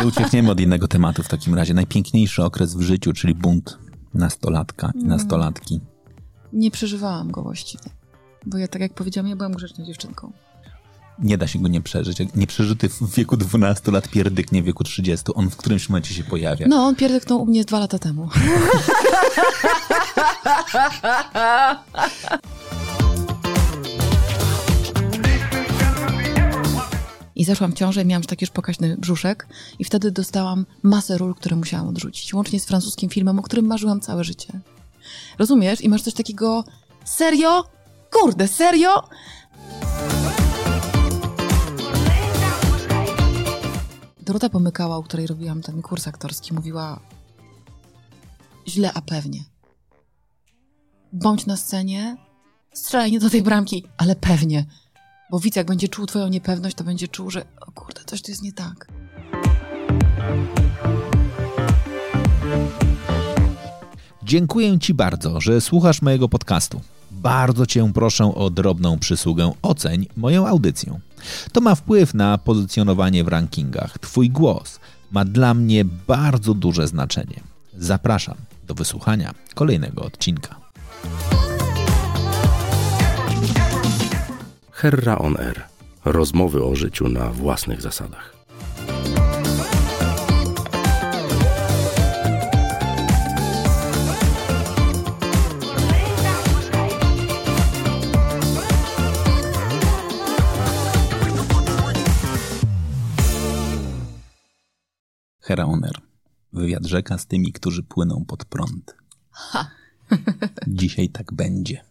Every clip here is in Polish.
Nie uciekniemy od innego tematu w takim razie. Najpiękniejszy okres w życiu, czyli bunt nastolatka i nastolatki. Nie przeżywałam go właściwie. Bo ja, tak jak powiedziałam, ja byłam grzeczną dziewczynką. Nie da się go nie przeżyć. Jak Nieprzeżyty w wieku 12 lat pierdyknie w wieku 30. On w którymś momencie się pojawia. No, on pierdyknął u mnie dwa lata temu. I zaszłam w ciążę i miałam taki już pokaźny brzuszek i wtedy dostałam masę ról, które musiałam odrzucić. Łącznie z francuskim filmem, o którym marzyłam całe życie. Rozumiesz? I masz coś takiego, serio? Kurde, serio? Dorota Pomykała, u której robiłam ten kurs aktorski, mówiła źle, a pewnie. Bądź na scenie, strzelaj nie do tej bramki, ale pewnie. Bo widz, jak będzie czuł twoją niepewność, to będzie czuł, że o kurde, coś tu jest nie tak. Dziękuję Ci bardzo, że słuchasz mojego podcastu. Bardzo Cię proszę o drobną przysługę oceń moją audycję. To ma wpływ na pozycjonowanie w rankingach. Twój głos ma dla mnie bardzo duże znaczenie. Zapraszam do wysłuchania kolejnego odcinka. Herra on Air. Rozmowy o życiu na własnych zasadach. Hera Oner. Wywiad rzeka z tymi, którzy płyną pod prąd. Ha. Dzisiaj tak będzie.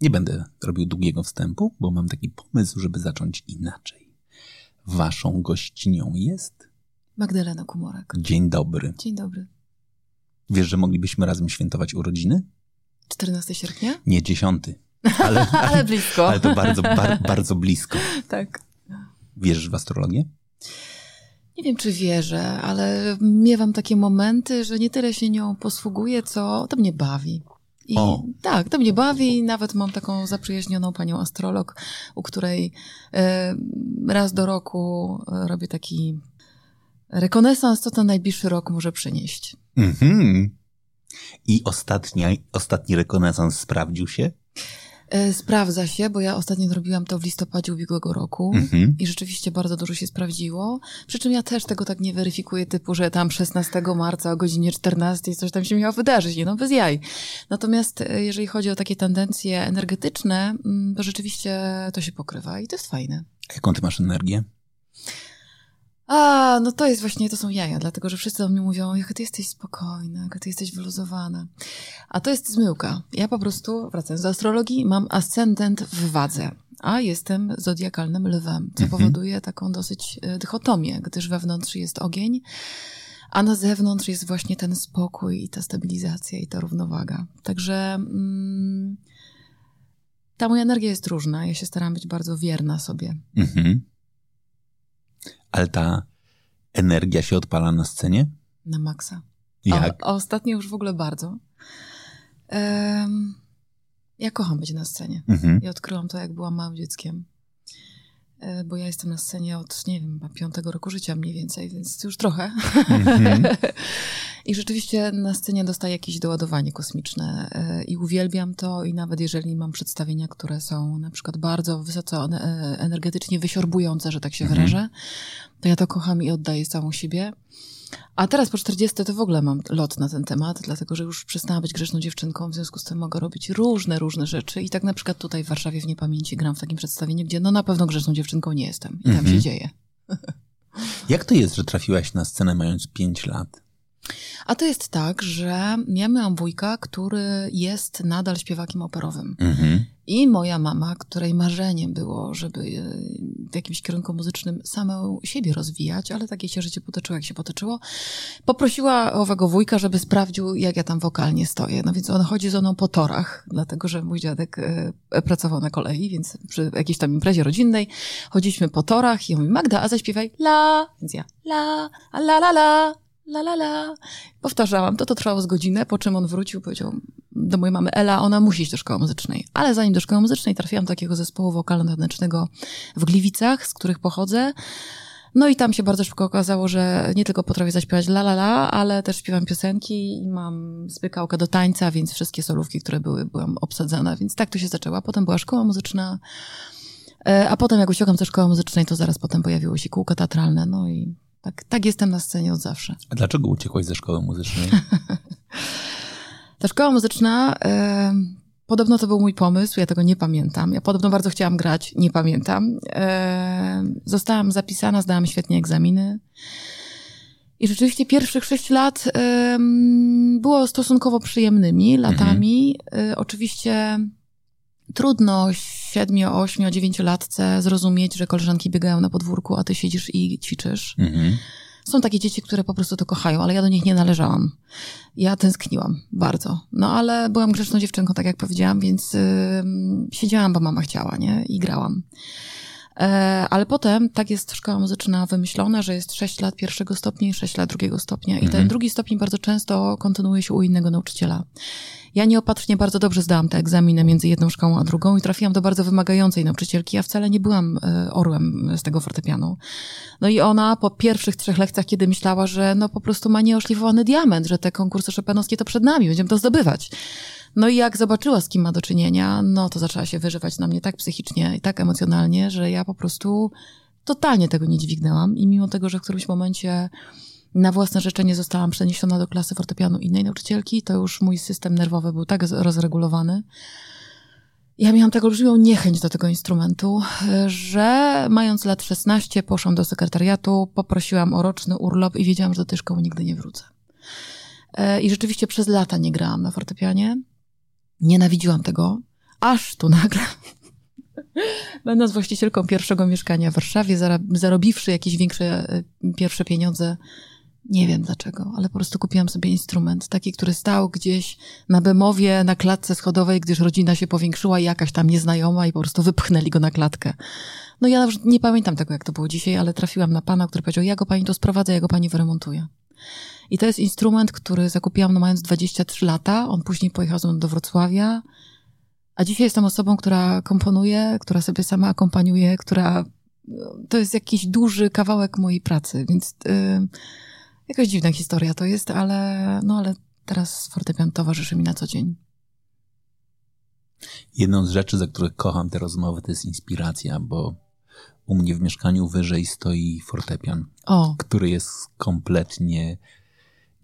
Nie będę robił długiego wstępu, bo mam taki pomysł, żeby zacząć inaczej. Waszą gościnią jest Magdalena Kumorek. Dzień dobry. Dzień dobry. Wiesz, że moglibyśmy razem świętować urodziny? 14 sierpnia? Nie dziesiąty. Ale, Ale blisko. ale to bardzo, bar, bardzo blisko. Tak. Wierzysz w astrologię? Nie wiem, czy wierzę, ale miewam takie momenty, że nie tyle się nią posługuję, co to mnie bawi. I O. tak, to mnie bawi. Nawet mam taką zaprzyjaźnioną panią astrolog, u której e, raz do roku e, robię taki rekonesans, co ten najbliższy rok może przynieść. Mhm. I ostatni, ostatni rekonesans sprawdził się? E, sprawdza się, bo ja ostatnio robiłam to w listopadzie ubiegłego roku. Mhm. I rzeczywiście bardzo dużo się sprawdziło. Przy czym ja też tego tak nie weryfikuję, typu, że tam 16 marca o godzinie 14 coś tam się miało wydarzyć, nie no, bez jaj. Natomiast e, jeżeli chodzi o takie tendencje energetyczne, mm, to rzeczywiście to się pokrywa i to jest fajne. Jaką ty masz energię? A, no to jest właśnie, to są jaja, dlatego że wszyscy do mnie mówią, jaka ty jesteś spokojna, jaka ty jesteś wyluzowana. A to jest zmyłka. Ja po prostu, wracając do astrologii, mam ascendent w wadze, a jestem zodiakalnym lwem, co Mhm. powoduje powoduje taką dosyć e, dychotomię, gdyż wewnątrz jest ogień, a na zewnątrz jest właśnie ten spokój i ta stabilizacja i ta równowaga. Także mm, ta moja energia jest różna. Ja się staram być bardzo wierna sobie. Mhm. Ale ta energia się odpala na scenie? Na maksa. Jak? A, a ostatnio już w ogóle bardzo. Em, ja kocham być na scenie. Mhm. Ja odkryłam to, jak byłam małym dzieckiem. E, Bo ja jestem na scenie od, nie wiem, piątego roku życia mniej więcej, więc już trochę. Mhm. I rzeczywiście na scenie dostaję jakieś doładowanie kosmiczne e, i uwielbiam to i nawet jeżeli mam przedstawienia, które są na przykład bardzo wysoko one- e, energetycznie wysiorbujące, że tak się Mhm. wyrażę, to ja to kocham i oddaję całą siebie. A teraz po 40 to w ogóle mam lot na ten temat, dlatego że już przestałam być grzeczną dziewczynką, w związku z tym mogę robić różne, różne rzeczy. I tak na przykład tutaj w Warszawie w Niepamięci gram w takim przedstawieniu, gdzie no na pewno grzeczną dziewczynką nie jestem. I tam Mhm. się dzieje. Jak to jest, że trafiłaś na scenę mając 5 lat? A to jest tak, że ja miałam wujka, który jest nadal śpiewakiem operowym. Mhm. I moja mama, której marzeniem było, żeby e, w jakimś kierunku muzycznym samą siebie rozwijać, ale takie się życie potoczyło, jak się potoczyło, poprosiła owego wujka, żeby sprawdził, jak ja tam wokalnie stoję. No więc on chodzi ze mną po torach, dlatego że mój dziadek e, pracował na kolei, więc przy jakiejś tam imprezie rodzinnej chodziliśmy po torach i on mówi, Magda, a zaśpiewaj la, więc ja la, a la la la, la la la. Powtarzałam, to to trwało z godzinę, po czym on wrócił, powiedział do mojej mamy, Ela, ona musi iść do szkoły muzycznej. Ale zanim do szkoły muzycznej trafiłam do takiego zespołu wokalno-tanecznego w Gliwicach, z których pochodzę. No i tam się bardzo szybko okazało, że nie tylko potrafię zaśpiewać la la la, ale też śpiewam piosenki i mam spykałkę do tańca, więc wszystkie solówki, które były, byłam obsadzana, więc tak to się zaczęła. Potem była szkoła muzyczna, e, a potem jak uciekłam ze szkoły muzycznej, to zaraz potem pojawiło się kółko teatralne, no i tak, tak jestem na scenie od zawsze. A dlaczego uciekłaś ze szkoły muzycznej? Ta szkoła muzyczna, e, podobno to był mój pomysł, ja tego nie pamiętam. Ja podobno bardzo chciałam grać, nie pamiętam. E, zostałam zapisana, zdałam świetnie egzaminy. I rzeczywiście pierwszych sześć lat e, było stosunkowo przyjemnymi latami. E, oczywiście trudno siedmiu, ośmiu, dziewięciolatce zrozumieć, że koleżanki biegają na podwórku, a ty siedzisz i ćwiczysz. Mhm. Są takie dzieci, które po prostu to kochają, ale ja do nich nie należałam. Ja tęskniłam bardzo. No ale byłam grzeczną dziewczynką, tak jak powiedziałam, więc yy, siedziałam, bo mama chciała, nie? I grałam. E, ale potem tak jest szkoła muzyczna wymyślona, że jest 6 lat pierwszego stopnia i 6 lat drugiego stopnia. I ten Mhm. drugi stopień bardzo często kontynuuje się u innego nauczyciela. Ja nieopatrznie bardzo dobrze zdałam te egzaminy między jedną szkołą a drugą i trafiłam do bardzo wymagającej nauczycielki. Ja wcale nie byłam e, orłem z tego fortepianu. No i ona po pierwszych trzech lekcjach, kiedy myślała, że no po prostu ma nieoszlifowany diament, że te konkursy szopenowskie to przed nami, będziemy to zdobywać. No i jak zobaczyła, z kim ma do czynienia, no to zaczęła się wyżywać na mnie tak psychicznie i tak emocjonalnie, że ja po prostu totalnie tego nie dźwignęłam. I mimo tego, że w którymś momencie na własne życzenie zostałam przeniesiona do klasy fortepianu innej nauczycielki, to już mój system nerwowy był tak rozregulowany. Ja miałam tak olbrzymią niechęć do tego instrumentu, że mając lat 16 poszłam do sekretariatu, poprosiłam o roczny urlop i wiedziałam, że do tej szkoły nigdy nie wrócę. E, I rzeczywiście przez lata nie grałam na fortepianie. Nienawidziłam tego, aż tu nagle, będąc właścicielką pierwszego mieszkania w Warszawie, zarobiwszy jakieś większe e, pierwsze pieniądze, nie wiem dlaczego, ale po prostu kupiłam sobie instrument, taki, który stał gdzieś na Bemowie, na klatce schodowej, gdyż rodzina się powiększyła i jakaś tam nieznajoma i po prostu wypchnęli go na klatkę. No ja nie pamiętam tego, jak to było dzisiaj, ale trafiłam na pana, który powiedział, ja go pani tu sprowadzę, ja go pani wyremontuję. I to jest instrument, który zakupiłam no, mając 23 lata. On później pojechał ze mną do Wrocławia. A dzisiaj jestem osobą, która komponuje, która sobie sama akompaniuje, która... To jest jakiś duży kawałek mojej pracy, więc yy, jakaś dziwna historia to jest, ale, no, ale teraz fortepian towarzyszy mi na co dzień. Jedną z rzeczy, za które kocham te rozmowy, to jest inspiracja, bo u mnie w mieszkaniu wyżej stoi fortepian, O, który jest kompletnie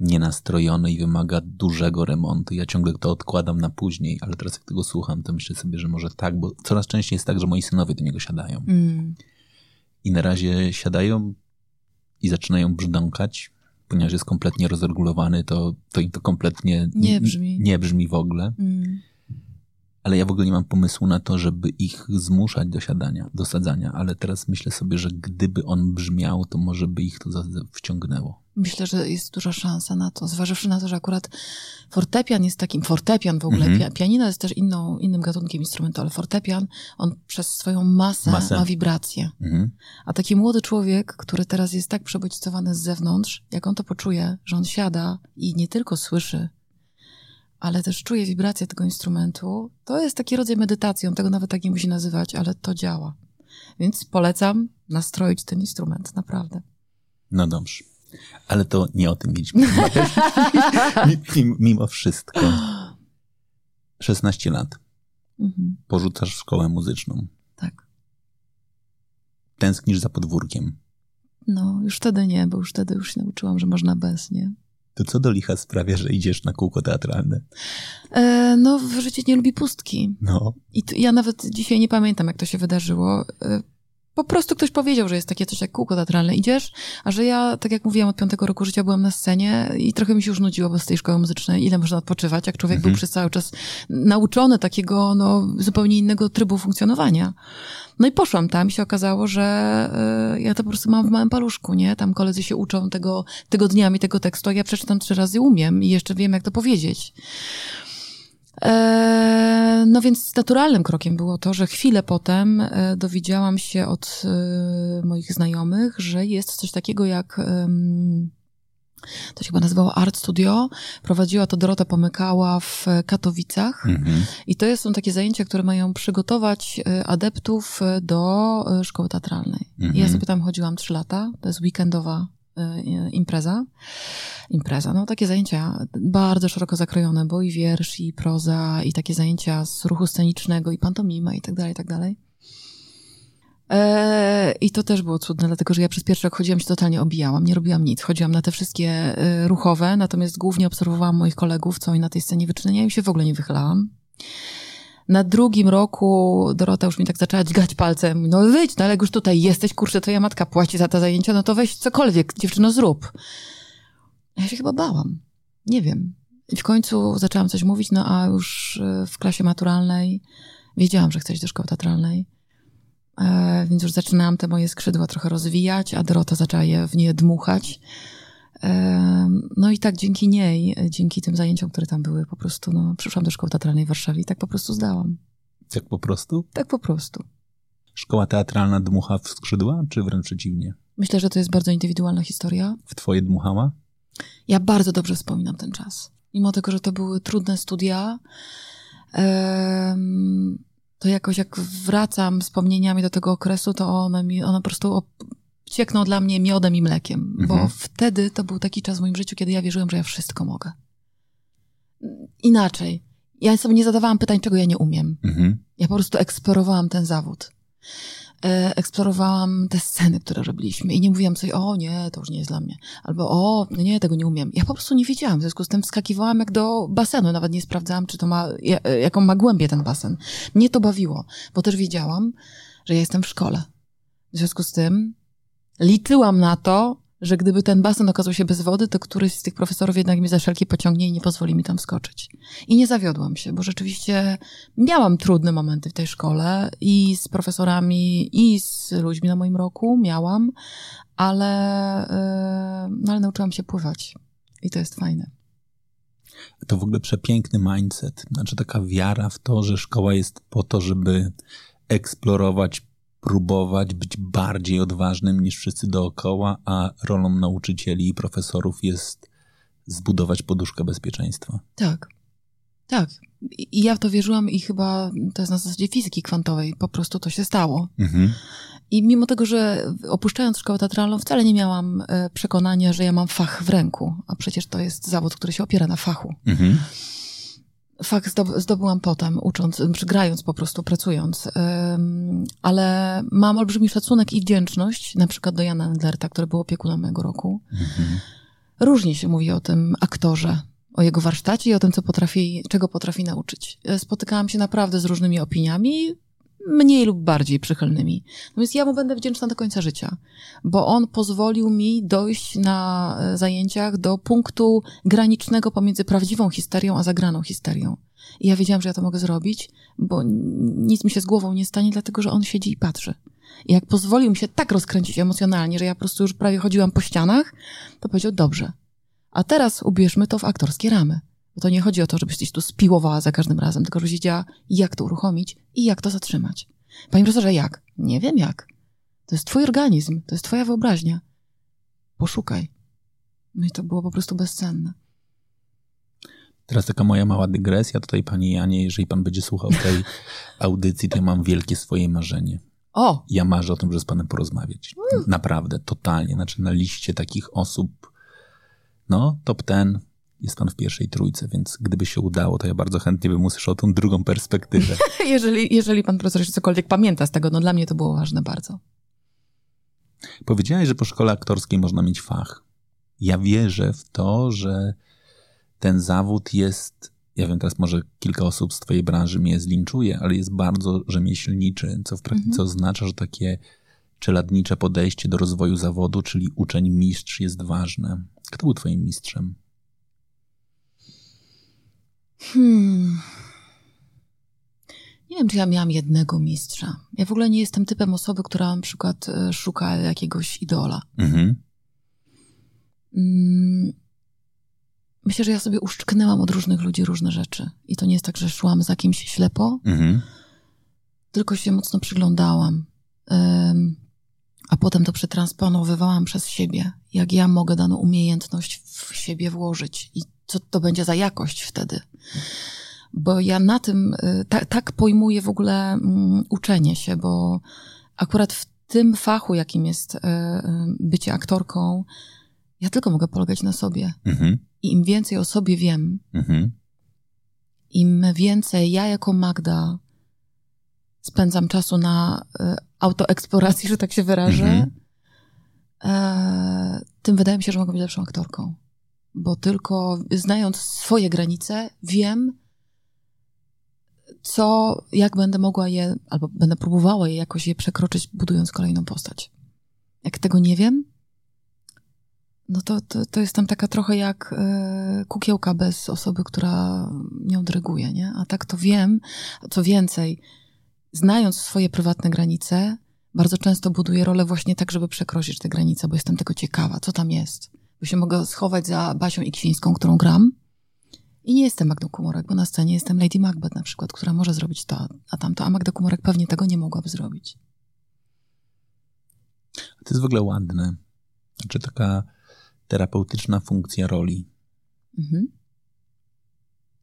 nienastrojony i wymaga dużego remontu. Ja ciągle to odkładam na później, ale teraz jak tego słucham, to myślę sobie, że może tak, bo coraz częściej jest tak, że moi synowie do niego siadają. mm, I na razie siadają i zaczynają brzdąkać, ponieważ jest kompletnie rozregulowany, to, to im to kompletnie Nie brzmi. nie brzmi w ogóle. mm. Ale ja w ogóle nie mam pomysłu na to, żeby ich zmuszać do siadania, do sadzania, ale teraz myślę sobie, że gdyby on brzmiał, to może by ich to wciągnęło. Myślę, że jest duża szansa na to, zważywszy na to, że akurat fortepian jest takim, fortepian w ogóle, Mhm. pianino jest też inną, innym gatunkiem instrumentu, ale fortepian, on przez swoją masę, Masę. ma wibracje. Mhm. A taki młody człowiek, który teraz jest tak przebodźcowany z zewnątrz, jak on to poczuje, że on siada i nie tylko słyszy, ale też czuje wibrację tego instrumentu, to jest taki rodzaj medytacji, on tego nawet tak nie musi nazywać, ale to działa. Więc polecam nastroić ten instrument, naprawdę. No dobrze. Ale to nie o tym mieliśmy Mimo wszystko. 16 lat. Mhm, Porzucasz szkołę muzyczną. tak. Tęsknisz za podwórkiem. No, już wtedy nie, bo już wtedy już się nauczyłam, że można bez, nie? To co do licha sprawia, że idziesz na kółko teatralne? E, no, w życiu nie lubi pustki. No. I ja nawet dzisiaj nie pamiętam, jak to się wydarzyło. E, po prostu ktoś powiedział, że jest takie coś jak kółko teatralne. Idziesz, a że ja, tak jak mówiłam, od piątego roku życia byłam na scenie i trochę mi się już nudziło bez tej szkoły muzycznej. Ile można odpoczywać, jak człowiek Mhm. był przez cały czas nauczony takiego, no, zupełnie innego trybu funkcjonowania. No i poszłam tam i się okazało, że e, ja to po prostu mam w małym paluszku, nie? Tam koledzy się uczą tego tygodniami tego tekstu, a ja przeczytam trzy razy umiem i jeszcze wiem, jak to powiedzieć. E, No więc naturalnym krokiem było to, że chwilę potem e, dowiedziałam się od e, moich znajomych, że jest coś takiego jak to się chyba nazywało Art Studio. Prowadziła to Dorota Pomykała w Katowicach. Mhm. I to są takie zajęcia, które mają przygotować e, adeptów do szkoły teatralnej. Mhm. Ja sobie tam chodziłam trzy lata. To jest weekendowa impreza. Impreza, no takie zajęcia bardzo szeroko zakrojone, bo i wiersz, i proza, i takie zajęcia z ruchu scenicznego, i pantomima, i tak dalej, i tak dalej. E, I to też było cudne, dlatego że ja przez pierwszy rok chodziłam się totalnie obijałam, nie robiłam nic. Chodziłam na te wszystkie e, ruchowe, natomiast głównie obserwowałam moich kolegów, co oni na tej scenie wyczyniają i się w ogóle nie wychylałam. Na drugim roku Dorota już mi tak zaczęła dźgać palcem. No wyjdź, no ale jak już tutaj jesteś, kurczę, twoja matka płaci za te zajęcia, no to weź cokolwiek, dziewczyno, zrób. Ja się chyba bałam. Nie wiem. I w końcu zaczęłam coś mówić, no a już e, w klasie maturalnej wiedziałam, że chcę iść do szkoły teatralnej. E, więc już zaczynałam te moje skrzydła trochę rozwijać, a Dorota zaczęła je w nie dmuchać. No i tak dzięki niej, dzięki tym zajęciom, które tam były, po prostu no, przyszłam do szkoły teatralnej w Warszawie i tak po prostu zdałam. Tak po prostu? Tak po prostu. Szkoła teatralna dmucha w skrzydła, czy wręcz przeciwnie? Myślę, że to jest bardzo indywidualna historia. W twoje dmuchała? Ja bardzo dobrze wspominam ten czas. Mimo tego, że to były trudne studia, to jakoś jak wracam wspomnieniami do tego okresu, to one, mi, one po prostu ciekną dla mnie miodem i mlekiem. Bo Mhm. wtedy to był taki czas w moim życiu, kiedy ja wierzyłam, że ja wszystko mogę. Inaczej. Ja sobie nie zadawałam pytań, czego ja nie umiem. Mhm. Ja po prostu eksplorowałam ten zawód. E, Eksplorowałam te sceny, które robiliśmy i nie mówiłam sobie, o nie, to już nie jest dla mnie. Albo, o, nie, tego nie umiem. Ja po prostu nie wiedziałam. W związku z tym wskakiwałam jak do basenu. Nawet nie sprawdzałam, czy to ma, ja- jaką ma głębię ten basen. Mnie to bawiło, bo też wiedziałam, że ja jestem w szkole. W związku z tym liczyłam na to, że gdyby ten basen okazał się bez wody, to któryś z tych profesorów jednak mnie za wszelki pociągnie i nie pozwoli mi tam skoczyć. I nie zawiodłam się, bo rzeczywiście miałam trudne momenty w tej szkole i z profesorami, i z ludźmi na moim roku miałam, ale, yy, ale nauczyłam się pływać. I to jest fajne. To w ogóle przepiękny mindset. Znaczy taka wiara w to, że szkoła jest po to, żeby eksplorować, próbować, być bardziej odważnym niż wszyscy dookoła, a rolą nauczycieli i profesorów jest zbudować poduszkę bezpieczeństwa. Tak. Tak. I ja w to wierzyłam i chyba to jest na zasadzie fizyki kwantowej. Po prostu to się stało. Mhm. I mimo tego, że opuszczając szkołę teatralną, wcale nie miałam e, przekonania, że ja mam fach w ręku. A przecież to jest zawód, który się opiera na fachu. Mhm. Zdob- zdobyłam potem, ucząc, czy grając po prostu, pracując. Ale mam olbrzymi szacunek i wdzięczność, na przykład do Jana Endlerta, który był opiekunem mojego roku. Mhm. Różnie się mówi o tym aktorze, o jego warsztacie i o tym, co potrafi, czego potrafi nauczyć. E, Spotykałam się naprawdę z różnymi opiniami, mniej lub bardziej przychylnymi. Natomiast ja mu będę wdzięczna do końca życia, bo on pozwolił mi dojść na e, zajęciach do punktu granicznego pomiędzy prawdziwą histerią a zagraną histerią. I ja wiedziałam, że ja to mogę zrobić, bo nic mi się z głową nie stanie, dlatego że on siedzi i patrzy. I jak pozwolił mi się tak rozkręcić emocjonalnie, że ja po prostu już prawie chodziłam po ścianach, to powiedział, dobrze, a teraz ubierzmy to w aktorskie ramy. Bo to nie chodzi o to, żebyś gdzieś tu spiłowała za każdym razem, tylko żebyś wiedziała, jak to uruchomić i jak to zatrzymać. Panie profesorze, jak? Nie wiem jak. To jest twój organizm, to jest twoja wyobraźnia. Poszukaj. No i to było po prostu bezcenne. Teraz taka moja mała dygresja. Tutaj, panie Janie, jeżeli pan będzie słuchał tej audycji, to ja mam wielkie swoje marzenie. O! Ja marzę o tym, żeby z panem porozmawiać. Naprawdę, totalnie. Znaczy na liście takich osób, no, top ten jest pan w pierwszej trójce, więc gdyby się udało, to ja bardzo chętnie bym usłyszał tą drugą perspektywę. Jeżeli, jeżeli pan profesor jeszcze cokolwiek pamięta z tego, no dla mnie to było ważne bardzo. Powiedziałeś, że po szkole aktorskiej można mieć fach. Ja wierzę w to, że ten zawód jest, ja wiem, teraz może kilka osób z twojej branży mnie zlinczuje, ale jest bardzo rzemieślniczy, co w praktyce oznacza, że takie czeladnicze podejście do rozwoju zawodu, czyli uczeń mistrz jest ważne. Kto był twoim mistrzem? Hmm. Nie wiem, czy ja miałam jednego mistrza. Ja w ogóle nie jestem typem osoby, która na przykład e, szuka jakiegoś idola. Mhm. Mm, Myślę, że ja sobie uszczknęłam od różnych ludzi różne rzeczy. I to nie jest tak, że szłam za kimś ślepo, Mhm. tylko się mocno przyglądałam. A potem to przetransponowywałam przez siebie, jak ja mogę daną umiejętność w siebie włożyć i co to będzie za jakość wtedy. Bo ja na tym, y, tak, tak pojmuję w ogóle um, uczenie się, bo akurat w tym fachu, jakim jest y, bycie aktorką, ja tylko mogę polegać na sobie. Mhm. I im więcej o sobie wiem, mhm. im więcej ja jako Magda spędzam czasu na y, autoeksploracji, że tak się wyrażę, mhm. e, tym wydaje mi się, że mogę być lepszą aktorką. Bo tylko znając swoje granice, wiem, co, jak będę mogła je, albo będę próbowała je jakoś je przekroczyć, budując kolejną postać. Jak tego nie wiem, no to, to, to jest tam taka trochę jak y, kukiełka bez osoby, która nią dyryguje, nie? A tak to wiem, co więcej, znając swoje prywatne granice, bardzo często buduję rolę właśnie tak, żeby przekroczyć te granice, bo jestem tego ciekawa, co tam jest. Bo się mogę schować za Basią Iksińską, którą gram i nie jestem Magdą Kumorek, bo na scenie jestem Lady Macbeth na przykład, która może zrobić to, a tamto, a Magda Kumorek pewnie tego nie mogłaby zrobić. To jest w ogóle ładne. Znaczy taka terapeutyczna funkcja roli. Mhm.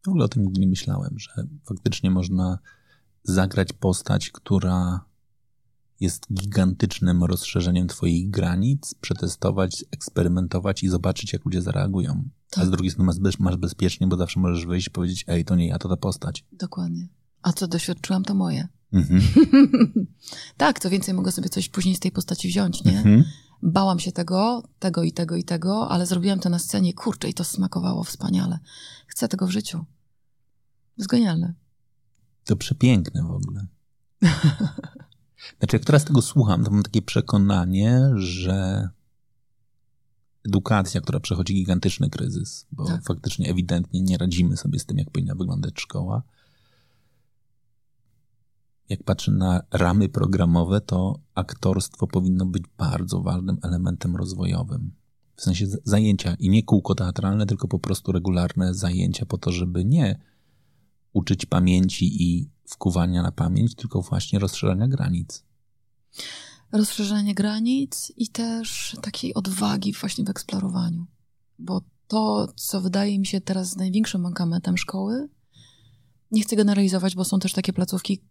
W ogóle o tym nigdy nie myślałem, że faktycznie można zagrać postać, która jest gigantycznym rozszerzeniem Twoich granic, przetestować, eksperymentować i zobaczyć, jak ludzie zareagują. Tak. A z drugiej strony masz, bezpiecznie, bo zawsze możesz wyjść i powiedzieć: Ej, to nie ja, to ta postać. Dokładnie. A co doświadczyłam, to moje. Mhm. tak, co więcej, mogę sobie coś później z tej postaci wziąć, nie? Mhm. Bałam się tego, tego i tego i tego, ale zrobiłam to na scenie, kurczę, i to smakowało wspaniale. Chcę tego w życiu. Jest genialne. To przepiękne w ogóle. Znaczy, jak teraz tego słucham, to mam takie przekonanie, że edukacja, która przechodzi gigantyczny kryzys, bo tak. faktycznie ewidentnie nie radzimy sobie z tym, jak powinna wyglądać szkoła. Jak patrzę na ramy programowe, to aktorstwo powinno być bardzo ważnym elementem rozwojowym. W sensie zajęcia i nie kółko teatralne, tylko po prostu regularne zajęcia po to, żeby nie uczyć pamięci i wkuwania na pamięć, tylko właśnie rozszerzania granic. Rozszerzanie granic i też takiej odwagi właśnie w eksplorowaniu. Bo to, co wydaje mi się teraz największym mankamentem szkoły, nie chcę generalizować, bo są też takie placówki,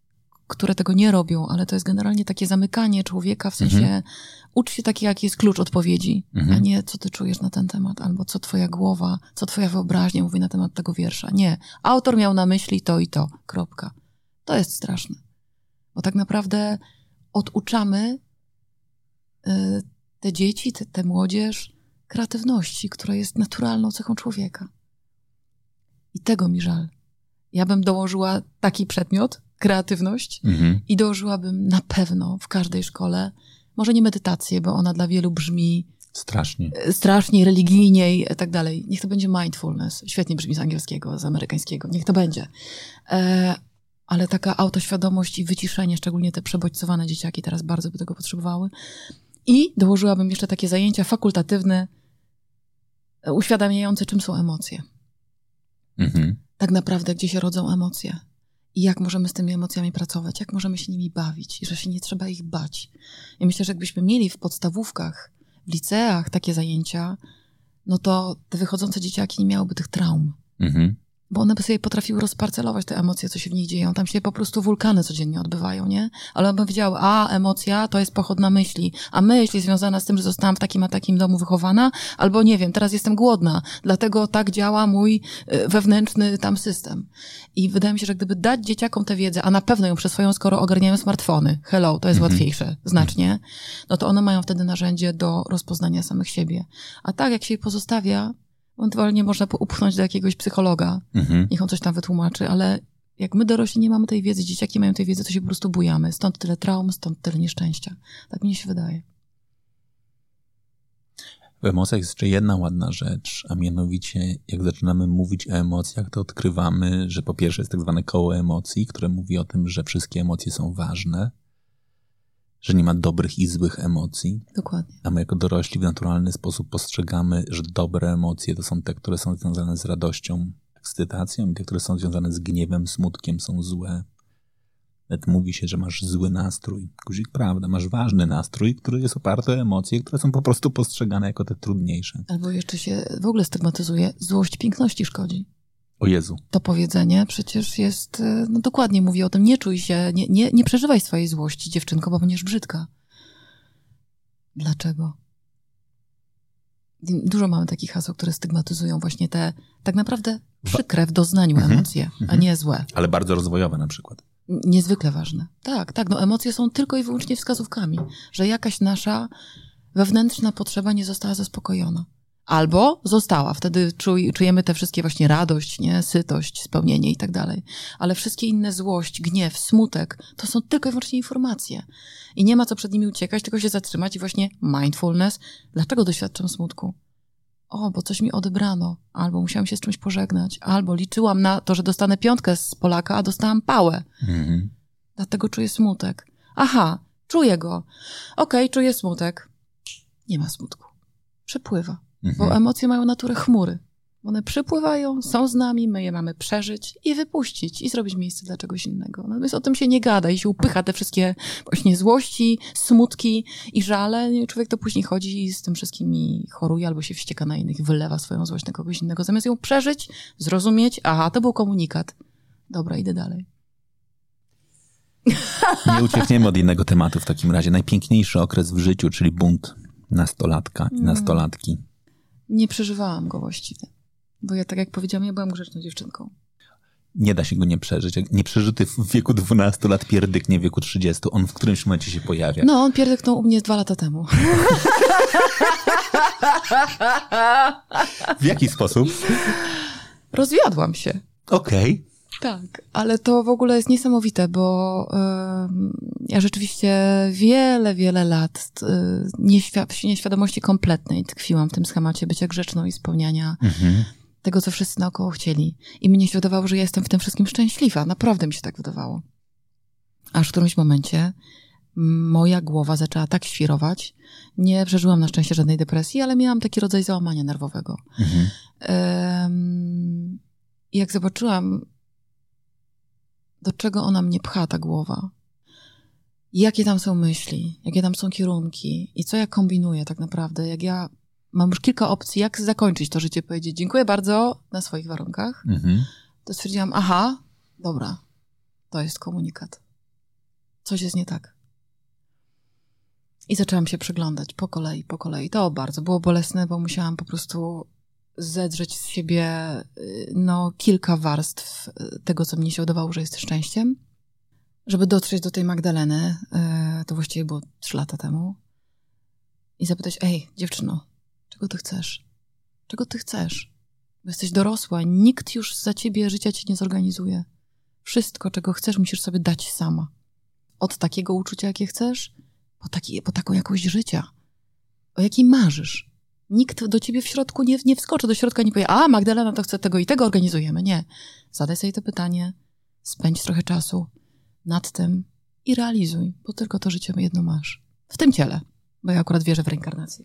które tego nie robią, ale to jest generalnie takie zamykanie człowieka, w sensie mhm. ucz się taki, jaki jest klucz odpowiedzi, mhm. a nie co ty czujesz na ten temat, albo co twoja głowa, co twoja wyobraźnia mówi na temat tego wiersza. Nie. Autor miał na myśli to i to. Kropka. To jest straszne. Bo tak naprawdę oduczamy y, te dzieci, te, te młodzież kreatywności, która jest naturalną cechą człowieka. I tego mi żal. Ja bym dołożyła taki przedmiot, kreatywność, mhm. i dołożyłabym na pewno w każdej szkole, może nie medytację, bo ona dla wielu brzmi strasznie, y, strasznie religijniej i tak dalej. Niech to będzie mindfulness. Świetnie brzmi z angielskiego, z amerykańskiego. Niech to będzie. Ale taka autoświadomość i wyciszenie, szczególnie te przebodźcowane dzieciaki teraz bardzo by tego potrzebowały. I dołożyłabym jeszcze takie zajęcia fakultatywne, e, uświadamiające, czym są emocje. Mhm. Tak naprawdę, gdzie się rodzą emocje. I jak możemy z tymi emocjami pracować, jak możemy się nimi bawić, i że się nie trzeba ich bać. I myślę, że jakbyśmy mieli w podstawówkach, w liceach takie zajęcia, no to te wychodzące dzieciaki nie miałyby tych traum. Mhm bo one by sobie potrafiły rozparcelować te emocje, co się w nich dzieją. Tam się po prostu wulkany codziennie odbywają, nie? Ale one by wiedziały, a emocja to jest pochod na myśli, a myśl związana z tym, że zostałam w takim a takim domu wychowana, albo nie wiem, teraz jestem głodna, dlatego tak działa mój y, wewnętrzny tam system. I wydaje mi się, że gdyby dać dzieciakom tę wiedzę, a na pewno ją przyswoją, skoro ogarniają smartfony, hello, to jest mhm. łatwiejsze, znacznie, no to one mają wtedy narzędzie do rozpoznania samych siebie. A tak, jak się je pozostawia, Ewentualnie można upchnąć do jakiegoś psychologa, mhm. niech on coś tam wytłumaczy, ale jak my dorośli nie mamy tej wiedzy, dzieciaki mają tej wiedzy, to się po prostu bujamy. Stąd tyle traum, stąd tyle nieszczęścia. Tak mi się wydaje. W emocjach jest jeszcze jedna ładna rzecz, a mianowicie jak zaczynamy mówić o emocjach, to odkrywamy, że po pierwsze jest tak zwane koło emocji, które mówi o tym, że wszystkie emocje są ważne, że nie ma dobrych i złych emocji. Dokładnie. A my jako dorośli w naturalny sposób postrzegamy, że dobre emocje to są te, które są związane z radością, ekscytacją i te, które są związane z gniewem, smutkiem są złe. Nawet mówi się, że masz zły nastrój. Guzik, prawda, masz ważny nastrój, który jest oparty o emocje, które są po prostu postrzegane jako te trudniejsze. Albo jeszcze się w ogóle stygmatyzuje, złość piękności szkodzi. O Jezu. To powiedzenie przecież jest, e, no dokładnie mówi o tym, nie czuj się, nie, nie, nie przeżywaj swojej złości, dziewczynko, bo będziesz brzydka. Dlaczego? Dużo mamy takich haseł, które stygmatyzują właśnie te tak naprawdę przykre w doznaniu Mhm, emocje, a mhm. nie złe. Ale bardzo rozwojowe na przykład. Niezwykle ważne. Tak, tak. No emocje są tylko i wyłącznie wskazówkami, że jakaś nasza wewnętrzna potrzeba nie została zaspokojona. Albo została. Wtedy czuj, czujemy te wszystkie właśnie radość, nie? sytość, spełnienie i tak dalej. Ale wszystkie inne złość, gniew, smutek, to są tylko i wyłącznie informacje. I nie ma co przed nimi uciekać, tylko się zatrzymać i właśnie mindfulness. Dlaczego doświadczam smutku? O, bo coś mi odebrano, albo musiałam się z czymś pożegnać, albo liczyłam na to, że dostanę piątkę z Polaka, a dostałam pałę. Mhm. Dlatego czuję smutek. Aha, czuję go. Okej, czuję smutek. Nie ma smutku. Przepływa. Mhm. Bo emocje mają naturę chmury. One przypływają, są z nami, my je mamy przeżyć i wypuścić i zrobić miejsce dla czegoś innego. Natomiast o tym się nie gada i się upycha te wszystkie właśnie złości, smutki i żale. Człowiek to później chodzi i z tym wszystkim i choruje albo się wścieka na innych, wylewa swoją złość na kogoś innego. Zamiast ją przeżyć, zrozumieć, aha, to był komunikat. Dobra, idę dalej. Nie uciekniemy od innego tematu w takim razie. Najpiękniejszy okres w życiu, czyli bunt nastolatka i Mm. nastolatki. Nie przeżywałam go właściwie. Bo ja, tak jak powiedziałam, ja byłam grzeczną dziewczynką. Nie da się go nie przeżyć. Nieprzeżyty w wieku 12 lat pierdyknie w wieku 30. On w którymś momencie się pojawia. No, on pierdyknął u mnie dwa lata temu. W jaki sposób? Rozwiodłam się. Okej. Tak, ale to w ogóle jest niesamowite, bo em, ja rzeczywiście wiele, wiele lat y, nieświ- w nieświadomości kompletnej tkwiłam w tym schemacie bycia grzeczną i spełniania Mhm. tego, co wszyscy naokoło chcieli. I mnie się wydawało, że ja jestem w tym wszystkim szczęśliwa. Naprawdę mi się tak wydawało. Aż w którymś momencie moja głowa zaczęła tak świrować. Nie przeżyłam na szczęście żadnej depresji, ale miałam taki rodzaj załamania nerwowego. Mhm. I jak zobaczyłam, do czego ona mnie pcha, ta głowa, jakie tam są myśli, jakie tam są kierunki i co ja kombinuję tak naprawdę, jak ja mam już kilka opcji, jak zakończyć to życie, powiedzieć dziękuję bardzo na swoich warunkach, Mhm. to stwierdziłam, aha, dobra, to jest komunikat. Coś jest nie tak. I zaczęłam się przyglądać po kolei, po kolei. To bardzo było bolesne, bo musiałam po prostu zedrzeć z siebie y, no, kilka warstw y, tego, co mnie się udawało, że jest szczęściem. Żeby dotrzeć do tej Magdaleny, y, to właściwie było trzy lata temu, i zapytać, ej, dziewczyno, czego ty chcesz? Czego ty chcesz? Bo jesteś dorosła, nikt już za ciebie życia ci nie zorganizuje. Wszystko, czego chcesz, musisz sobie dać sama. Od takiego uczucia, jakie chcesz, po, taki, po taką jakość życia, o jakiej marzysz. Nikt do ciebie w środku nie, nie wskoczy do środka nie powie, a Magdalena to chce tego i tego organizujemy. Nie. Zadaj sobie to pytanie, spędź trochę czasu nad tym i realizuj, bo tylko to życie jedno masz. W tym ciele, bo ja akurat wierzę w reinkarnację.